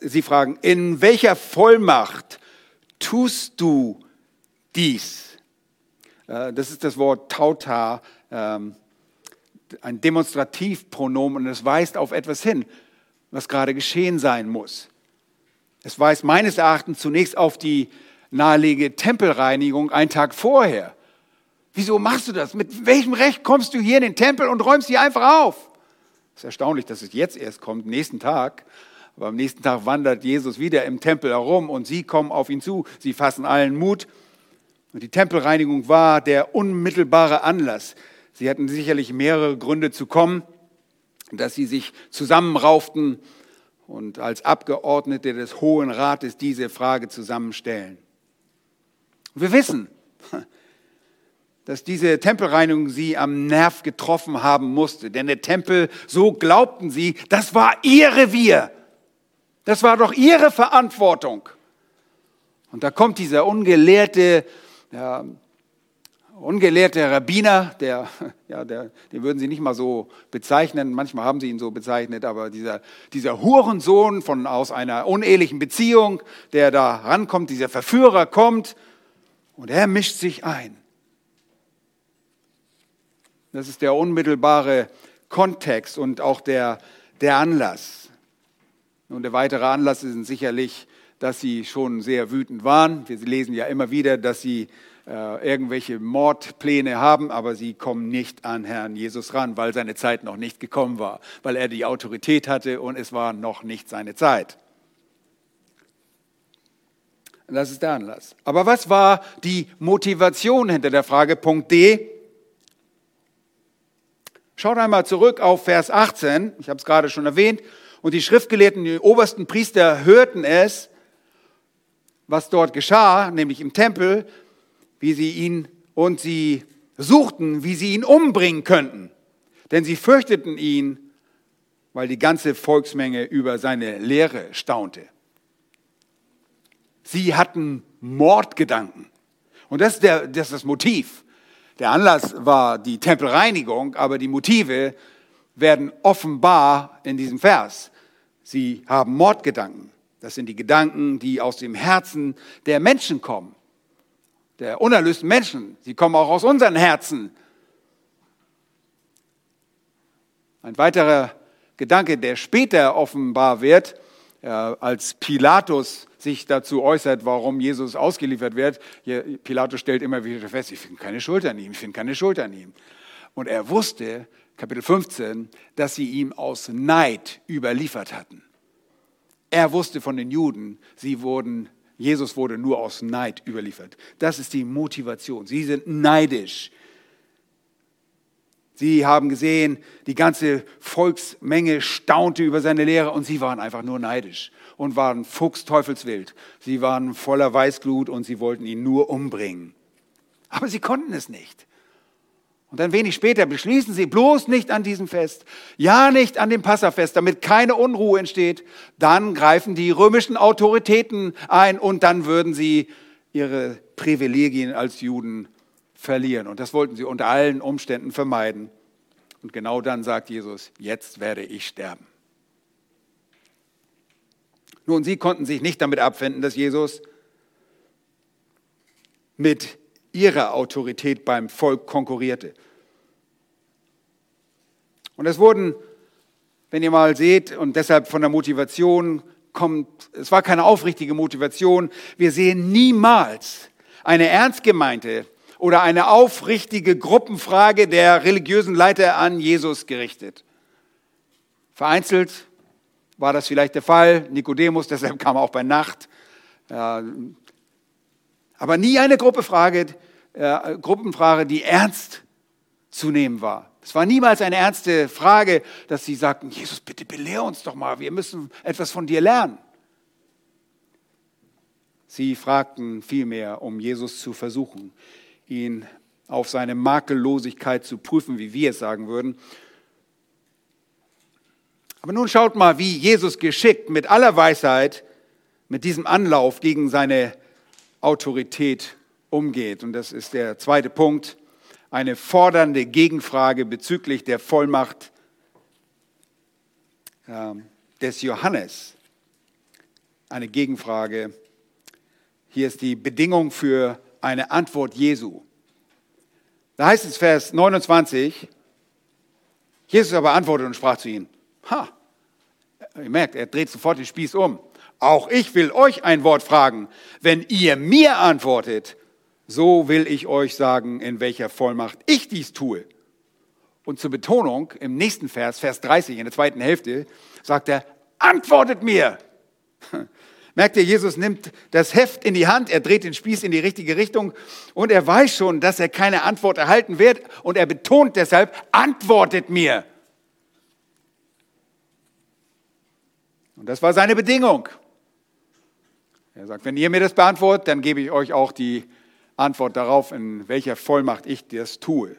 Sie fragen, in welcher Vollmacht tust du dies? Äh, das ist das Wort Tauta. Ein Demonstrativpronomen und es weist auf etwas hin, was gerade geschehen sein muss. Es weist meines Erachtens zunächst auf die nahelegende Tempelreinigung einen Tag vorher. Wieso machst du das? Mit welchem Recht kommst du hier in den Tempel und räumst hier einfach auf? Es ist erstaunlich, dass es jetzt erst kommt, nächsten Tag. Aber am nächsten Tag wandert Jesus wieder im Tempel herum und sie kommen auf ihn zu. Sie fassen allen Mut. Und die Tempelreinigung war der unmittelbare Anlass, Sie hatten sicherlich mehrere Gründe zu kommen, dass sie sich zusammenrauften und als Abgeordnete des Hohen Rates diese Frage zusammenstellen. wir wissen, dass diese Tempelreinigung sie am Nerv getroffen haben musste. Denn der Tempel, so glaubten sie, das war ihr Revier. Das war doch ihre Verantwortung. Und da kommt dieser ungelehrte ja, ungelehrte Rabbiner, der, <laughs> ja, der, den würden sie nicht mal so bezeichnen, manchmal haben sie ihn so bezeichnet, aber dieser, dieser Hurensohn von, aus einer unehelichen Beziehung, der da rankommt, dieser Verführer kommt und er mischt sich ein. Das ist der unmittelbare Kontext und auch der, der Anlass. Und der weitere Anlass ist sicherlich, dass sie schon sehr wütend waren. Wir lesen ja immer wieder, dass sie äh, irgendwelche Mordpläne haben, aber sie kommen nicht an Herrn Jesus ran, weil seine Zeit noch nicht gekommen war, weil er die Autorität hatte und es war noch nicht seine Zeit. Das ist der Anlass. Aber was war die Motivation hinter der Frage? Punkt D. Schaut einmal zurück auf Vers 18. Ich habe es gerade schon erwähnt. Und die Schriftgelehrten, die obersten Priester hörten es, was dort geschah, nämlich im Tempel wie sie ihn und sie suchten, wie sie ihn umbringen könnten. Denn sie fürchteten ihn, weil die ganze Volksmenge über seine Lehre staunte. Sie hatten Mordgedanken. Und das ist, der, das ist das Motiv. Der Anlass war die Tempelreinigung, aber die Motive werden offenbar in diesem Vers. Sie haben Mordgedanken. Das sind die Gedanken, die aus dem Herzen der Menschen kommen der unerlösten Menschen. Sie kommen auch aus unseren Herzen. Ein weiterer Gedanke, der später offenbar wird, äh, als Pilatus sich dazu äußert, warum Jesus ausgeliefert wird. Pilatus stellt immer wieder fest, ich finde keine Schuld an ihm, ich finde keine Schuld an ihm. Und er wusste, Kapitel 15, dass sie ihm aus Neid überliefert hatten. Er wusste von den Juden, sie wurden Jesus wurde nur aus Neid überliefert. Das ist die Motivation. Sie sind neidisch. Sie haben gesehen, die ganze Volksmenge staunte über seine Lehre und sie waren einfach nur neidisch und waren fuchsteufelswild. Sie waren voller Weißglut und sie wollten ihn nur umbringen. Aber sie konnten es nicht. Und dann wenig später beschließen sie bloß nicht an diesem Fest, ja nicht an dem Passafest, damit keine Unruhe entsteht. Dann greifen die römischen Autoritäten ein und dann würden sie ihre Privilegien als Juden verlieren. Und das wollten sie unter allen Umständen vermeiden. Und genau dann sagt Jesus, jetzt werde ich sterben. Nun, sie konnten sich nicht damit abfinden, dass Jesus mit ihrer Autorität beim Volk konkurrierte. Und es wurden, wenn ihr mal seht, und deshalb von der Motivation kommt, es war keine aufrichtige Motivation, wir sehen niemals eine ernst gemeinte oder eine aufrichtige Gruppenfrage der religiösen Leiter an Jesus gerichtet. Vereinzelt war das vielleicht der Fall. Nikodemus, deshalb kam er auch bei Nacht. Aber nie eine Gruppefrage, äh, Gruppenfrage, die ernst zu nehmen war. Es war niemals eine ernste Frage, dass sie sagten, Jesus, bitte belehr uns doch mal, wir müssen etwas von dir lernen. Sie fragten vielmehr, um Jesus zu versuchen, ihn auf seine Makellosigkeit zu prüfen, wie wir es sagen würden. Aber nun schaut mal, wie Jesus geschickt mit aller Weisheit mit diesem Anlauf gegen seine Autorität umgeht. Und das ist der zweite Punkt, eine fordernde Gegenfrage bezüglich der Vollmacht äh, des Johannes. Eine Gegenfrage. Hier ist die Bedingung für eine Antwort Jesu. Da heißt es Vers 29, Jesus aber antwortete und sprach zu ihnen, ha, ihr merkt, er dreht sofort den Spieß um. Auch ich will euch ein Wort fragen. Wenn ihr mir antwortet, so will ich euch sagen, in welcher Vollmacht ich dies tue. Und zur Betonung im nächsten Vers, Vers 30, in der zweiten Hälfte, sagt er, antwortet mir. <laughs> Merkt ihr, Jesus nimmt das Heft in die Hand, er dreht den Spieß in die richtige Richtung und er weiß schon, dass er keine Antwort erhalten wird und er betont deshalb, antwortet mir. Und das war seine Bedingung. Er sagt, wenn ihr mir das beantwortet, dann gebe ich euch auch die Antwort darauf, in welcher Vollmacht ich das tue.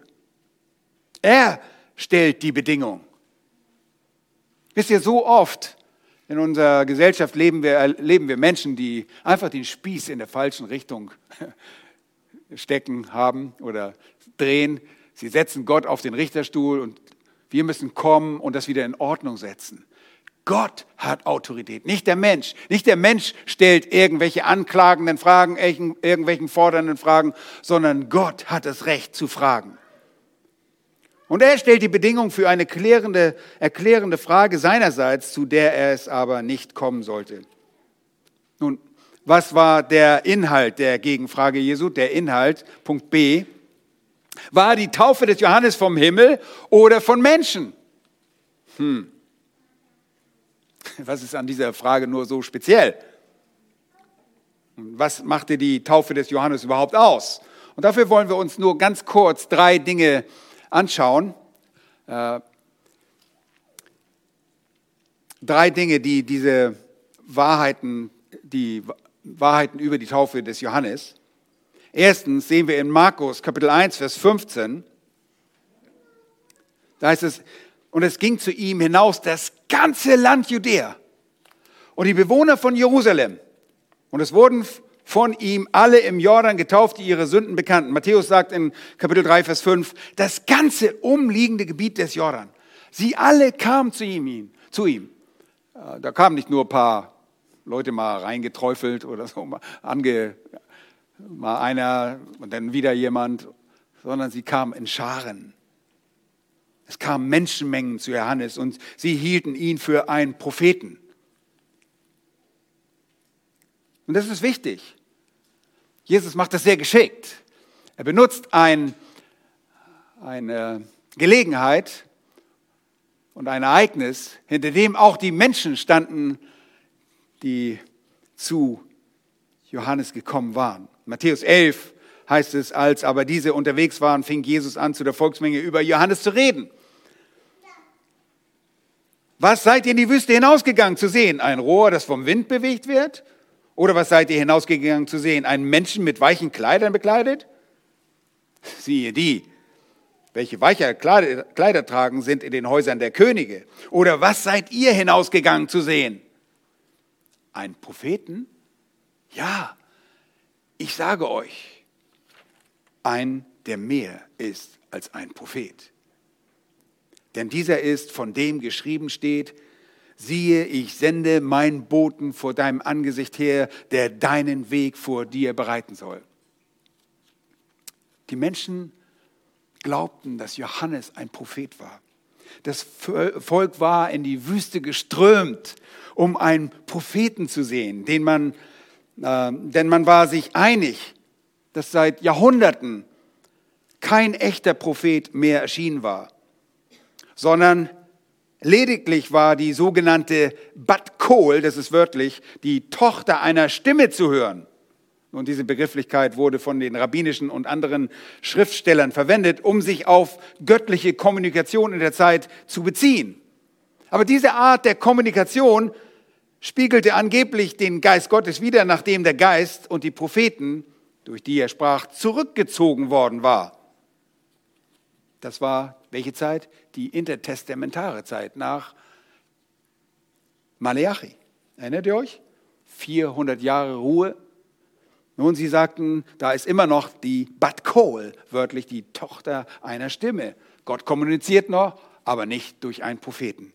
Er stellt die Bedingung. Wisst ihr, so oft in unserer Gesellschaft leben wir, erleben wir Menschen, die einfach den Spieß in der falschen Richtung <laughs> stecken haben oder drehen. Sie setzen Gott auf den Richterstuhl und wir müssen kommen und das wieder in Ordnung setzen. Gott hat Autorität, nicht der Mensch. Nicht der Mensch stellt irgendwelche anklagenden Fragen, irgendwelchen fordernden Fragen, sondern Gott hat das Recht zu fragen. Und er stellt die Bedingung für eine klärende, erklärende Frage seinerseits, zu der er es aber nicht kommen sollte. Nun, was war der Inhalt der Gegenfrage Jesu? Der Inhalt, Punkt B, war die Taufe des Johannes vom Himmel oder von Menschen? Hm. <laughs> Was ist an dieser Frage nur so speziell? Was machte die Taufe des Johannes überhaupt aus? Und dafür wollen wir uns nur ganz kurz drei Dinge anschauen. Äh, drei Dinge, die diese Wahrheiten, die Wahrheiten über die Taufe des Johannes. Erstens sehen wir in Markus Kapitel 1, Vers 15, da heißt es, und es ging zu ihm hinaus das ganze Land Judäa und die Bewohner von Jerusalem. Und es wurden von ihm alle im Jordan getauft, die ihre Sünden bekannten. Matthäus sagt in Kapitel 3, Vers 5, das ganze umliegende Gebiet des Jordan. Sie alle kamen zu ihm. Zu ihm. Äh, da kamen nicht nur ein paar Leute mal reingeträufelt oder so, mal, ange, mal einer und dann wieder jemand, sondern sie kamen in Scharen. Es kamen Menschenmengen zu Johannes und sie hielten ihn für einen Propheten. Und das ist wichtig. Jesus macht das sehr geschickt. Er benutzt ein, eine Gelegenheit und ein Ereignis, hinter dem auch die Menschen standen, die zu Johannes gekommen waren. Matthäus 11 heißt es, als aber diese unterwegs waren, fing Jesus an, zu der Volksmenge über Johannes zu reden. Was seid ihr in die Wüste hinausgegangen zu sehen? Ein Rohr, das vom Wind bewegt wird? Oder was seid ihr hinausgegangen zu sehen? Einen Menschen mit weichen Kleidern bekleidet? Siehe die, welche weiche Kleider, tragen, sind in den Häusern der Könige. Oder was seid ihr hinausgegangen zu sehen? Einen Propheten? Ja, ich sage euch, ein, der mehr ist als ein Prophet. Denn dieser ist, von dem geschrieben steht, siehe, ich sende meinen Boten vor deinem Angesicht her, der deinen Weg vor dir bereiten soll. Die Menschen glaubten, dass Johannes ein Prophet war. Das Volk war in die Wüste geströmt, um einen Propheten zu sehen, den man, äh, denn man war sich einig, dass seit Jahrhunderten kein echter Prophet mehr erschienen war, sondern lediglich war die sogenannte Bat Kol, das ist wörtlich, die Tochter einer Stimme zu hören. Und diese Begrifflichkeit wurde von den rabbinischen und anderen Schriftstellern verwendet, um sich auf göttliche Kommunikation in der Zeit zu beziehen. Aber diese Art der Kommunikation spiegelte angeblich den Geist Gottes wider, nachdem der Geist und die Propheten, durch die er sprach, zurückgezogen worden war. Das war welche Zeit? Die intertestamentare Zeit nach Maleachi. Erinnert ihr euch? 400 Jahre Ruhe nun, sie sagten, da ist immer noch die Bat Kol, wörtlich die Tochter einer Stimme. Gott kommuniziert noch, aber nicht durch einen Propheten.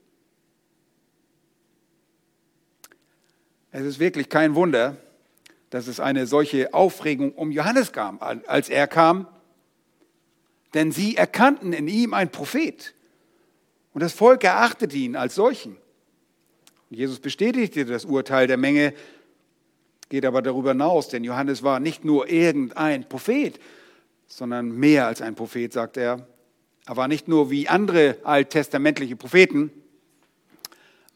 Es ist wirklich kein Wunder, dass es eine solche Aufregung um Johannes kam, als er kam, denn sie erkannten in ihm einen Prophet und das Volk erachtete ihn als solchen. Jesus bestätigte das Urteil der Menge, geht aber darüber hinaus, denn Johannes war nicht nur irgendein Prophet, sondern mehr als ein Prophet, sagt er. Er war nicht nur wie andere alttestamentliche Propheten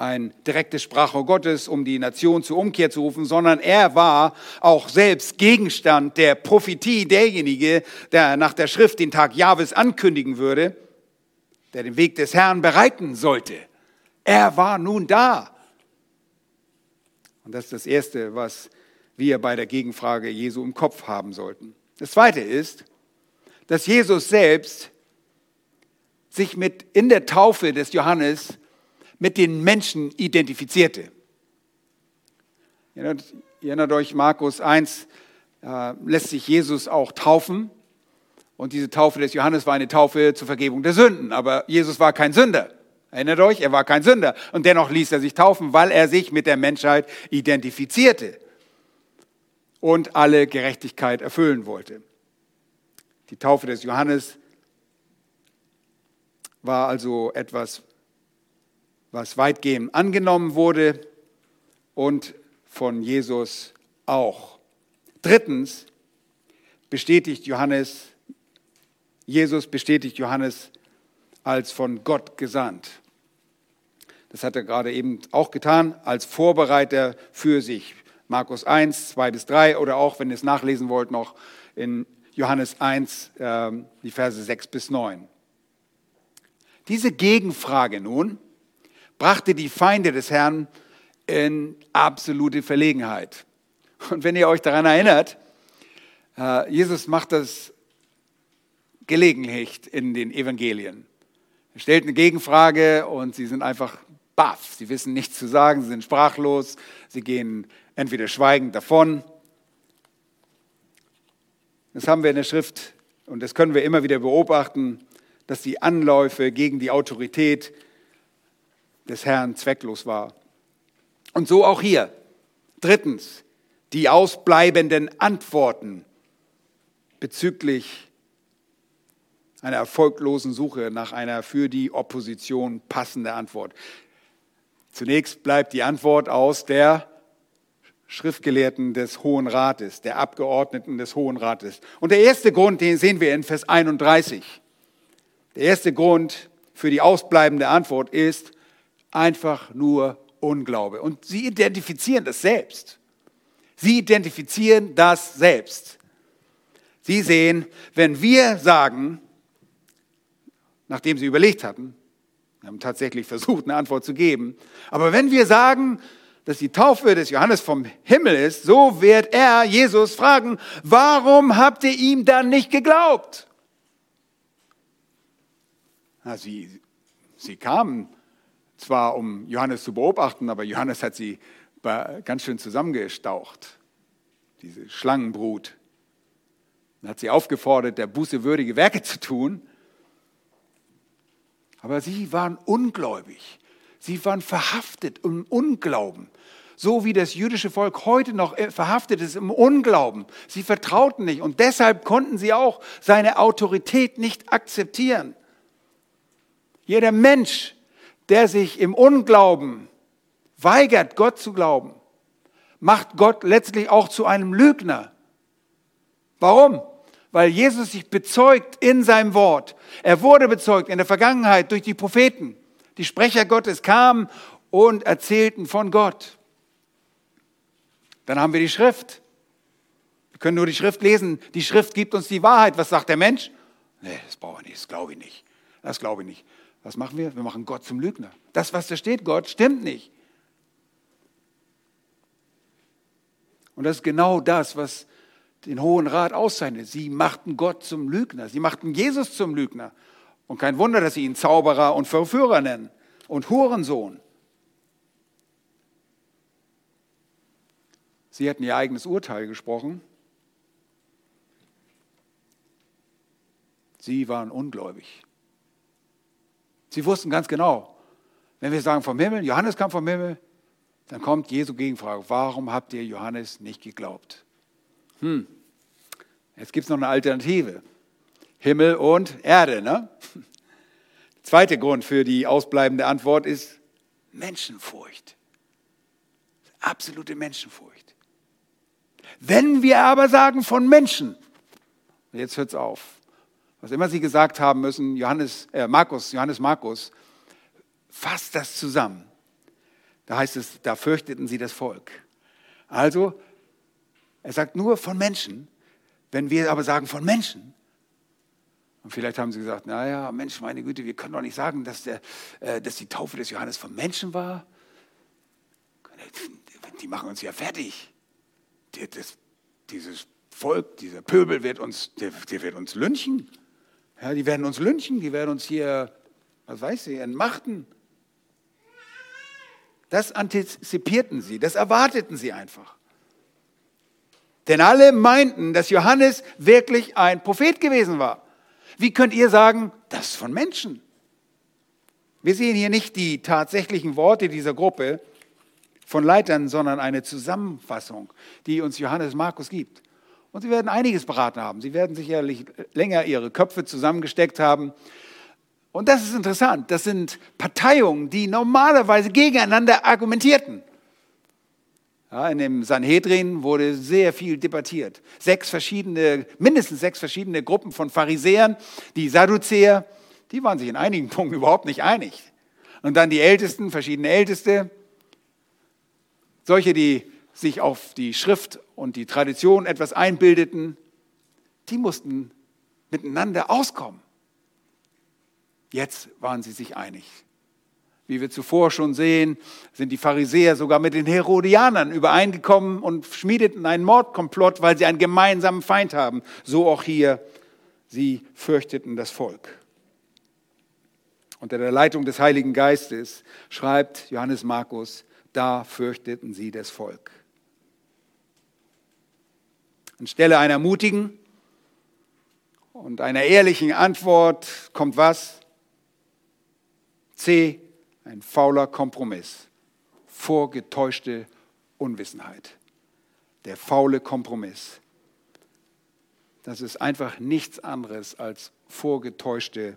ein direktes Sprachrohr Gottes, um die Nation zur Umkehr zu rufen, sondern er war auch selbst Gegenstand der Prophetie, derjenige, der nach der Schrift den Tag Jahwes ankündigen würde, der den Weg des Herrn bereiten sollte. Er war nun da. Und das ist das Erste, was wir bei der Gegenfrage Jesu im Kopf haben sollten. Das Zweite ist, dass Jesus selbst sich mit in der Taufe des Johannes mit den Menschen identifizierte. Ihr erinnert, ihr erinnert euch, Markus 1 äh, lässt sich Jesus auch taufen. Und diese Taufe des Johannes war eine Taufe zur Vergebung der Sünden. Aber Jesus war kein Sünder. Erinnert euch, er war kein Sünder. Und dennoch ließ er sich taufen, weil er sich mit der Menschheit identifizierte und alle Gerechtigkeit erfüllen wollte. Die Taufe des Johannes war also etwas, was weitgehend angenommen wurde und von Jesus auch. Drittens bestätigt Johannes, Jesus bestätigt Johannes als von Gott gesandt. Das hat er gerade eben auch getan, als Vorbereiter für sich. Markus 1, 2 bis 3 oder auch, wenn ihr es nachlesen wollt, noch in Johannes 1, äh, die Verse 6 bis 9. Diese Gegenfrage nun brachte die Feinde des Herrn in absolute Verlegenheit. Und wenn ihr euch daran erinnert, äh, Jesus macht das gelegentlich in den Evangelien. Er stellt eine Gegenfrage und sie sind einfach baff. Sie wissen nichts zu sagen, sie sind sprachlos, sie gehen entweder schweigend davon. Das haben wir in der Schrift und das können wir immer wieder beobachten, dass die Anläufe gegen die Autorität des Herrn zwecklos war. Und so auch hier. Drittens, die ausbleibenden Antworten bezüglich einer erfolglosen Suche nach einer für die Opposition passenden Antwort. Zunächst bleibt die Antwort aus der Schriftgelehrten des Hohen Rates, der Abgeordneten des Hohen Rates. Und der erste Grund, den sehen wir in Vers 31. Der erste Grund für die ausbleibende Antwort ist einfach nur Unglaube. Und sie identifizieren das selbst. Sie identifizieren das selbst. Sie sehen, wenn wir sagen, nachdem sie überlegt hatten, haben tatsächlich versucht, eine Antwort zu geben, aber wenn wir sagen, dass die Taufe des Johannes vom Himmel ist, so wird er, Jesus, fragen, warum habt ihr ihm dann nicht geglaubt? Na, sie, sie kamen zwar, um Johannes zu beobachten, aber Johannes hat sie ganz schön zusammengestaucht, diese Schlangenbrut. Er hat sie aufgefordert, der Buße würdige Werke zu tun. Aber sie waren ungläubig. Sie waren verhaftet im Unglauben. So wie das jüdische Volk heute noch äh, verhaftet ist im Unglauben. Sie vertrauten nicht und deshalb konnten sie auch seine Autorität nicht akzeptieren. Jeder Mensch, der sich im Unglauben weigert, Gott zu glauben, macht Gott letztlich auch zu einem Lügner. Warum? weil Jesus sich bezeugt in seinem Wort. Er wurde bezeugt in der Vergangenheit durch die Propheten. Die Sprecher Gottes kamen und erzählten von Gott. Dann haben wir die Schrift. Wir können nur die Schrift lesen. Die Schrift gibt uns die Wahrheit. Was sagt der Mensch? Nee, das brauche ich nicht, das glaube ich nicht. Das glaube ich nicht. Was machen wir? Wir machen Gott zum Lügner. Das, was da steht, Gott, stimmt nicht. Und das ist genau das, was den Hohen Rat auszeichnet. Sie machten Gott zum Lügner. Sie machten Jesus zum Lügner. Und kein Wunder, dass sie ihn Zauberer und Verführer nennen und Hurensohn. Sie hätten ihr eigenes Urteil gesprochen. Sie waren ungläubig. Sie wussten ganz genau, wenn wir sagen vom Himmel, Johannes kam vom Himmel, dann kommt Jesu Gegenfrage, warum habt ihr Johannes nicht geglaubt? Hm, jetzt gibt es noch eine Alternative. Himmel und Erde. Ne? Zweiter Grund für die ausbleibende Antwort ist Menschenfurcht. Absolute Menschenfurcht. Wenn wir aber sagen von Menschen, jetzt hört es auf, was immer sie gesagt haben müssen, Johannes, äh, Markus, Johannes Markus, fasst das zusammen. Da heißt es, da fürchteten sie das Volk. Also, er sagt nur von Menschen. Wenn wir aber sagen von Menschen, und vielleicht haben sie gesagt, naja, Mensch, meine Güte, wir können doch nicht sagen, dass, der, äh, dass die Taufe des Johannes von Menschen war. Die machen uns ja fertig. Das, dieses Volk, dieser Pöbel wird uns, der, der wird uns lynchen. Ja, die werden uns lynchen, die werden uns hier, was weiß ich, entmachten. Das antizipierten sie, das erwarteten sie einfach. Denn alle meinten, dass Johannes wirklich ein Prophet gewesen war. Wie könnt ihr sagen, das von Menschen? Wir sehen hier nicht die tatsächlichen Worte dieser Gruppe von Leitern, sondern eine Zusammenfassung, die uns Johannes Markus gibt. Und sie werden einiges beraten haben. Sie werden sicherlich länger ihre Köpfe zusammengesteckt haben. Und das ist interessant. Das sind Parteiungen, die normalerweise gegeneinander argumentierten. Ja, in dem Sanhedrin wurde sehr viel debattiert. Sechs verschiedene, mindestens sechs verschiedene Gruppen von Pharisäern, die Sadduzäer, die waren sich in einigen <laughs> Punkten überhaupt nicht einig. Und dann die Ältesten, verschiedene Älteste, solche, die sich auf die Schrift und die Tradition etwas einbildeten, die mussten miteinander auskommen. Jetzt waren sie sich einig. Wie wir zuvor schon sehen, sind die Pharisäer sogar mit den Herodianern übereingekommen und schmiedeten einen Mordkomplott, weil sie einen gemeinsamen Feind haben. So auch hier, sie fürchteten das Volk. Unter der Leitung des Heiligen Geistes schreibt Johannes Markus, da fürchteten sie das Volk. Anstelle einer mutigen und einer ehrlichen Antwort kommt was? C, ein fauler Kompromiss, vorgetäuschte Unwissenheit. Der faule Kompromiss. Das ist einfach nichts anderes als vorgetäuschte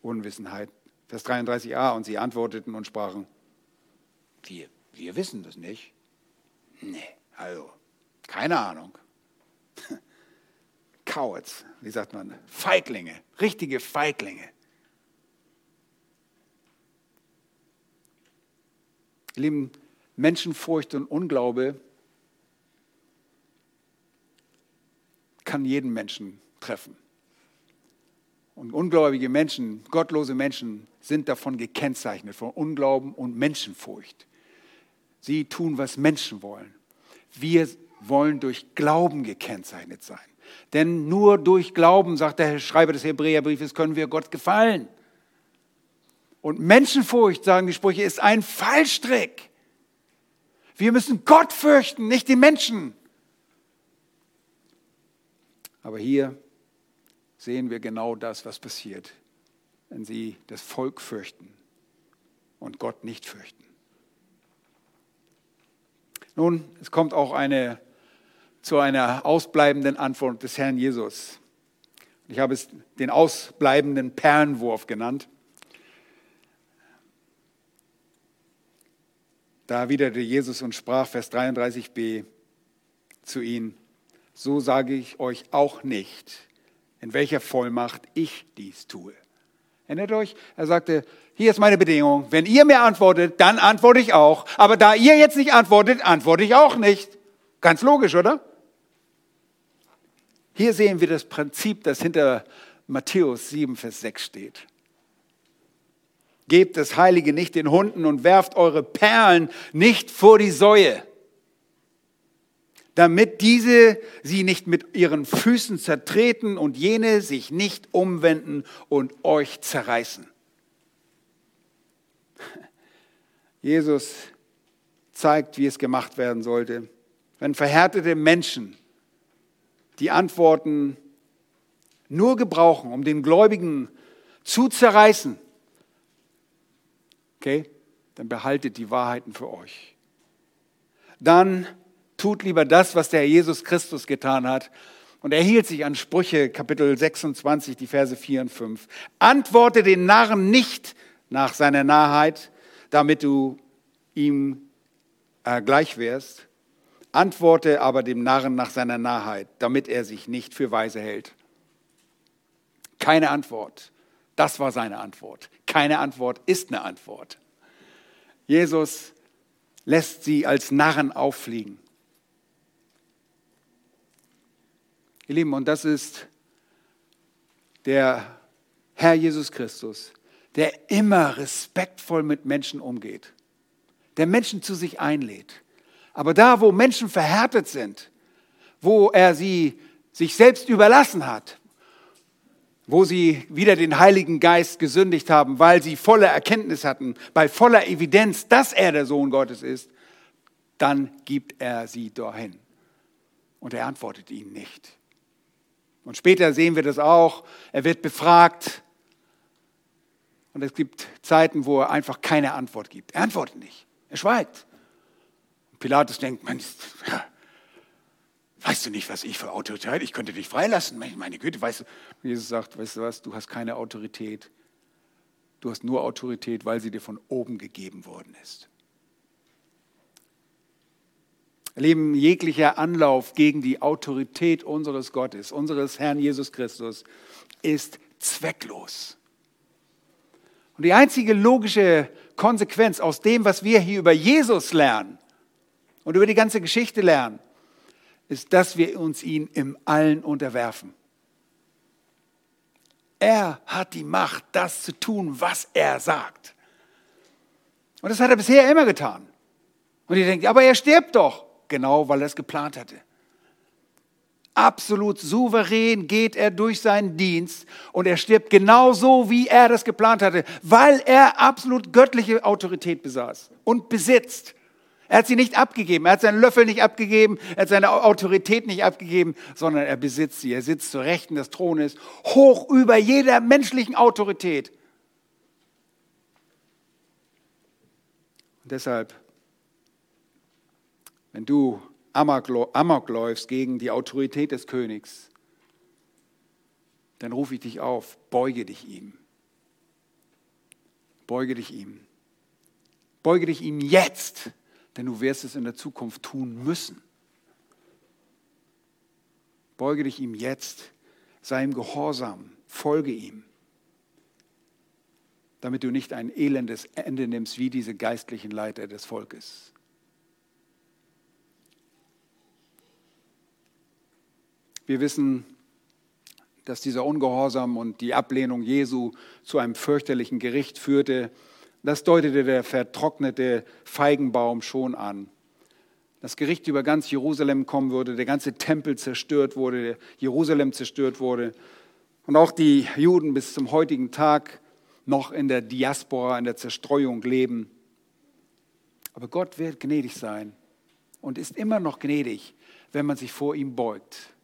Unwissenheit. Vers 33a, und sie antworteten und sprachen, wir, wir wissen das nicht. Nee, also, keine Ahnung. Cowards, wie sagt man, Feiglinge, richtige Feiglinge. Lieben, Menschenfurcht und Unglaube kann jeden Menschen treffen. Und ungläubige Menschen, gottlose Menschen sind davon gekennzeichnet, von Unglauben und Menschenfurcht. Sie tun, was Menschen wollen. Wir wollen durch Glauben gekennzeichnet sein. Denn nur durch Glauben, sagt der Schreiber des Hebräerbriefes, können wir Gott gefallen. Und Menschenfurcht, sagen die Sprüche, ist ein Fallstrick. Wir müssen Gott fürchten, nicht die Menschen. Aber hier sehen wir genau das, was passiert, wenn sie das Volk fürchten und Gott nicht fürchten. Nun, es kommt auch eine zu einer ausbleibenden Antwort des Herrn Jesus. Ich habe es den ausbleibenden Perlenwurf genannt. Da erwiderte Jesus und sprach, Vers 33b, zu ihnen, so sage ich euch auch nicht, in welcher Vollmacht ich dies tue. Erinnert euch? Er sagte, hier ist meine Bedingung. Wenn ihr mir antwortet, dann antworte ich auch. Aber da ihr jetzt nicht antwortet, antworte ich auch nicht. Ganz logisch, oder? Hier sehen wir das Prinzip, das hinter Matthäus 7, Vers 6 steht. Gebt das Heilige nicht den Hunden und werft eure Perlen nicht vor die Säue, damit diese sie nicht mit ihren Füßen zertreten und jene sich nicht umwenden und euch zerreißen. Jesus zeigt, wie es gemacht werden sollte. Wenn verhärtete Menschen die Antworten nur gebrauchen, um den Gläubigen zu zerreißen, okay, dann behaltet die Wahrheiten für euch. Dann tut lieber das, was der Herr Jesus Christus getan hat. Und er hielt sich an Sprüche Kapitel 26, die Verse 4 und 5. Antworte den Narren nicht nach seiner Narrheit, damit du ihm äh, gleich wärst. Antworte aber dem Narren nach seiner Narrheit, damit er sich nicht für weise hält. Keine Antwort. Das war seine Antwort. Keine Antwort ist eine Antwort. Jesus lässt sie als Narren auffliegen. Ihr Lieben, und das ist der Herr Jesus Christus, der immer respektvoll mit Menschen umgeht, der Menschen zu sich einlädt. Aber da, wo Menschen verhärtet sind, wo er sie sich selbst überlassen hat, wo sie wieder den Heiligen Geist gesündigt haben, weil sie volle Erkenntnis hatten, bei voller Evidenz, dass er der Sohn Gottes ist, dann gibt er sie dahin. Und er antwortet ihnen nicht. Und später sehen wir das auch. Er wird befragt. Und es gibt Zeiten, wo er einfach keine Antwort gibt. Er antwortet nicht. Er schweigt. Pilatus denkt, man, Weißt du nicht, was ich für Autorität? Ich könnte dich freilassen. Meine Güte, weißt du, Jesus sagt, weißt du was, du hast keine Autorität. Du hast nur Autorität, weil sie dir von oben gegeben worden ist. Leben jeglicher Anlauf gegen die Autorität unseres Gottes, unseres Herrn Jesus Christus, ist zwecklos. Und die einzige logische Konsequenz aus dem, was wir hier über Jesus lernen und über die ganze Geschichte lernen, ist, dass wir uns ihm im Allen unterwerfen. Er hat die Macht, das zu tun, was er sagt. Und das hat er bisher immer getan. Und ihr denkt, aber er stirbt doch. Genau, weil er es geplant hatte. Absolut souverän geht er durch seinen Dienst und er stirbt genauso, wie er das geplant hatte, weil er absolut göttliche Autorität besaß und besitzt. Er hat sie nicht abgegeben. Er hat seinen Löffel nicht abgegeben. Er hat seine Autorität nicht abgegeben, sondern er besitzt sie. Er sitzt zu Rechten des Thrones, hoch über jeder menschlichen Autorität. Und deshalb, wenn du Amok läufst gegen die Autorität des Königs, dann rufe ich dich auf, beuge dich ihm. Beuge dich ihm. Beuge dich ihm jetzt denn du wirst es in der Zukunft tun müssen. Beuge dich ihm jetzt, sei ihm gehorsam, folge ihm, damit du nicht ein elendes Ende nimmst wie diese geistlichen Leiter des Volkes. Wir wissen, dass dieser Ungehorsam und die Ablehnung Jesu zu einem fürchterlichen Gericht führte, das deutete der vertrocknete Feigenbaum schon an. Das Gericht über ganz Jerusalem kommen würde, der ganze Tempel zerstört wurde, Jerusalem zerstört wurde und auch die Juden bis zum heutigen Tag noch in der Diaspora, in der Zerstreuung leben. Aber Gott wird gnädig sein und ist immer noch gnädig, wenn man sich vor ihm beugt.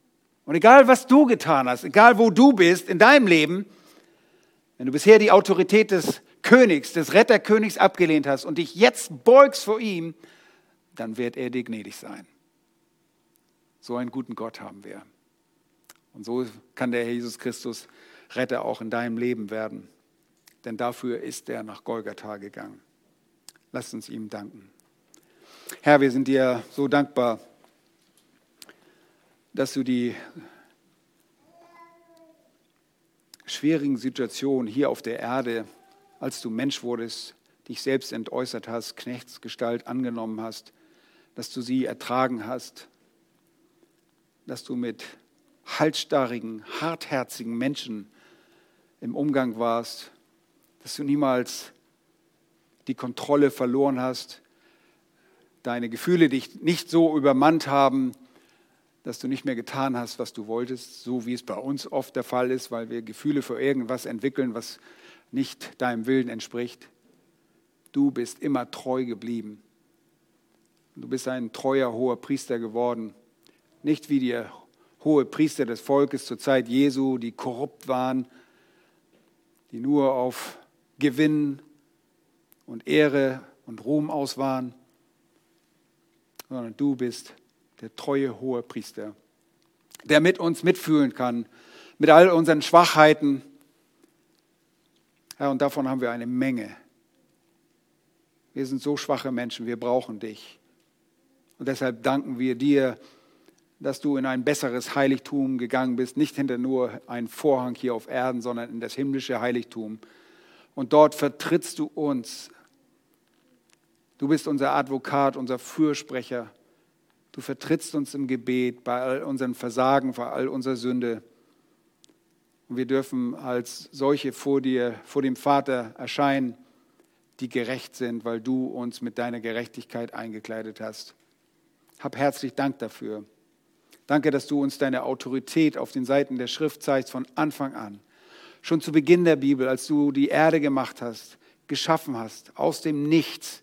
Und egal, was du getan hast, egal, wo du bist in deinem Leben, wenn du bisher die Autorität des Königs, des Retterkönigs abgelehnt hast und dich jetzt beugst vor ihm, dann wird er dir gnädig sein. So einen guten Gott haben wir. Und so kann der Herr Jesus Christus Retter auch in deinem Leben werden. Denn dafür ist er nach Golgatha gegangen. Lasst uns ihm danken. Herr, wir sind dir so dankbar, dass du die schwierigen Situationen hier auf der Erde, als du Mensch wurdest, dich selbst entäußert hast, Knechtsgestalt angenommen hast, dass du sie ertragen hast, dass du mit halsstarrigen, hartherzigen Menschen im Umgang warst, dass du niemals die Kontrolle verloren hast, deine Gefühle dich nicht so übermannt haben, dass du nicht mehr getan hast, was du wolltest, so wie es bei uns oft der Fall ist, weil wir Gefühle für irgendwas entwickeln, was nicht deinem Willen entspricht. Du bist immer treu geblieben. Du bist ein treuer hoher Priester geworden. Nicht wie die hohe Priester des Volkes zur Zeit Jesu, die korrupt waren, die nur auf Gewinn und Ehre und Ruhm aus waren, sondern du bist der treue hohe Priester, der mit uns mitfühlen kann, mit all unseren Schwachheiten. Herr, und davon haben wir eine Menge. Wir sind so schwache Menschen, wir brauchen dich. Und deshalb danken wir dir, dass du in ein besseres Heiligtum gegangen bist, nicht hinter nur einen Vorhang hier auf Erden, sondern in das himmlische Heiligtum. Und dort vertrittst du uns. Du bist unser Advokat, unser Fürsprecher. Du vertrittst uns im Gebet bei all unseren Versagen, bei all unserer Sünde. Und wir dürfen als solche vor dir, vor dem Vater erscheinen, die gerecht sind, weil du uns mit deiner Gerechtigkeit eingekleidet hast. Hab herzlich Dank dafür. Danke, dass du uns deine Autorität auf den Seiten der Schrift zeigst von Anfang an. Schon zu Beginn der Bibel, als du die Erde gemacht hast, geschaffen hast, aus dem Nichts,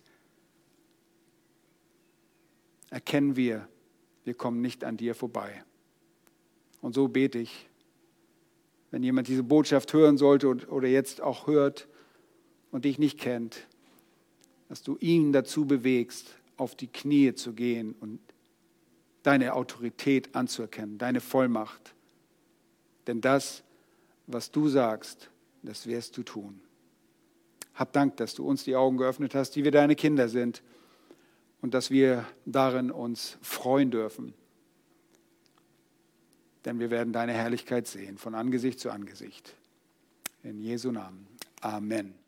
erkennen wir, wir kommen nicht an dir vorbei. Und so bete ich, wenn jemand diese Botschaft hören sollte oder jetzt auch hört und dich nicht kennt, dass du ihn dazu bewegst, auf die Knie zu gehen und deine Autorität anzuerkennen, deine Vollmacht. Denn das, was du sagst, das wirst du tun. Hab Dank, dass du uns die Augen geöffnet hast, die wir deine Kinder sind und dass wir darin uns freuen dürfen. Denn wir werden deine Herrlichkeit sehen, von Angesicht zu Angesicht. In Jesu Namen. Amen.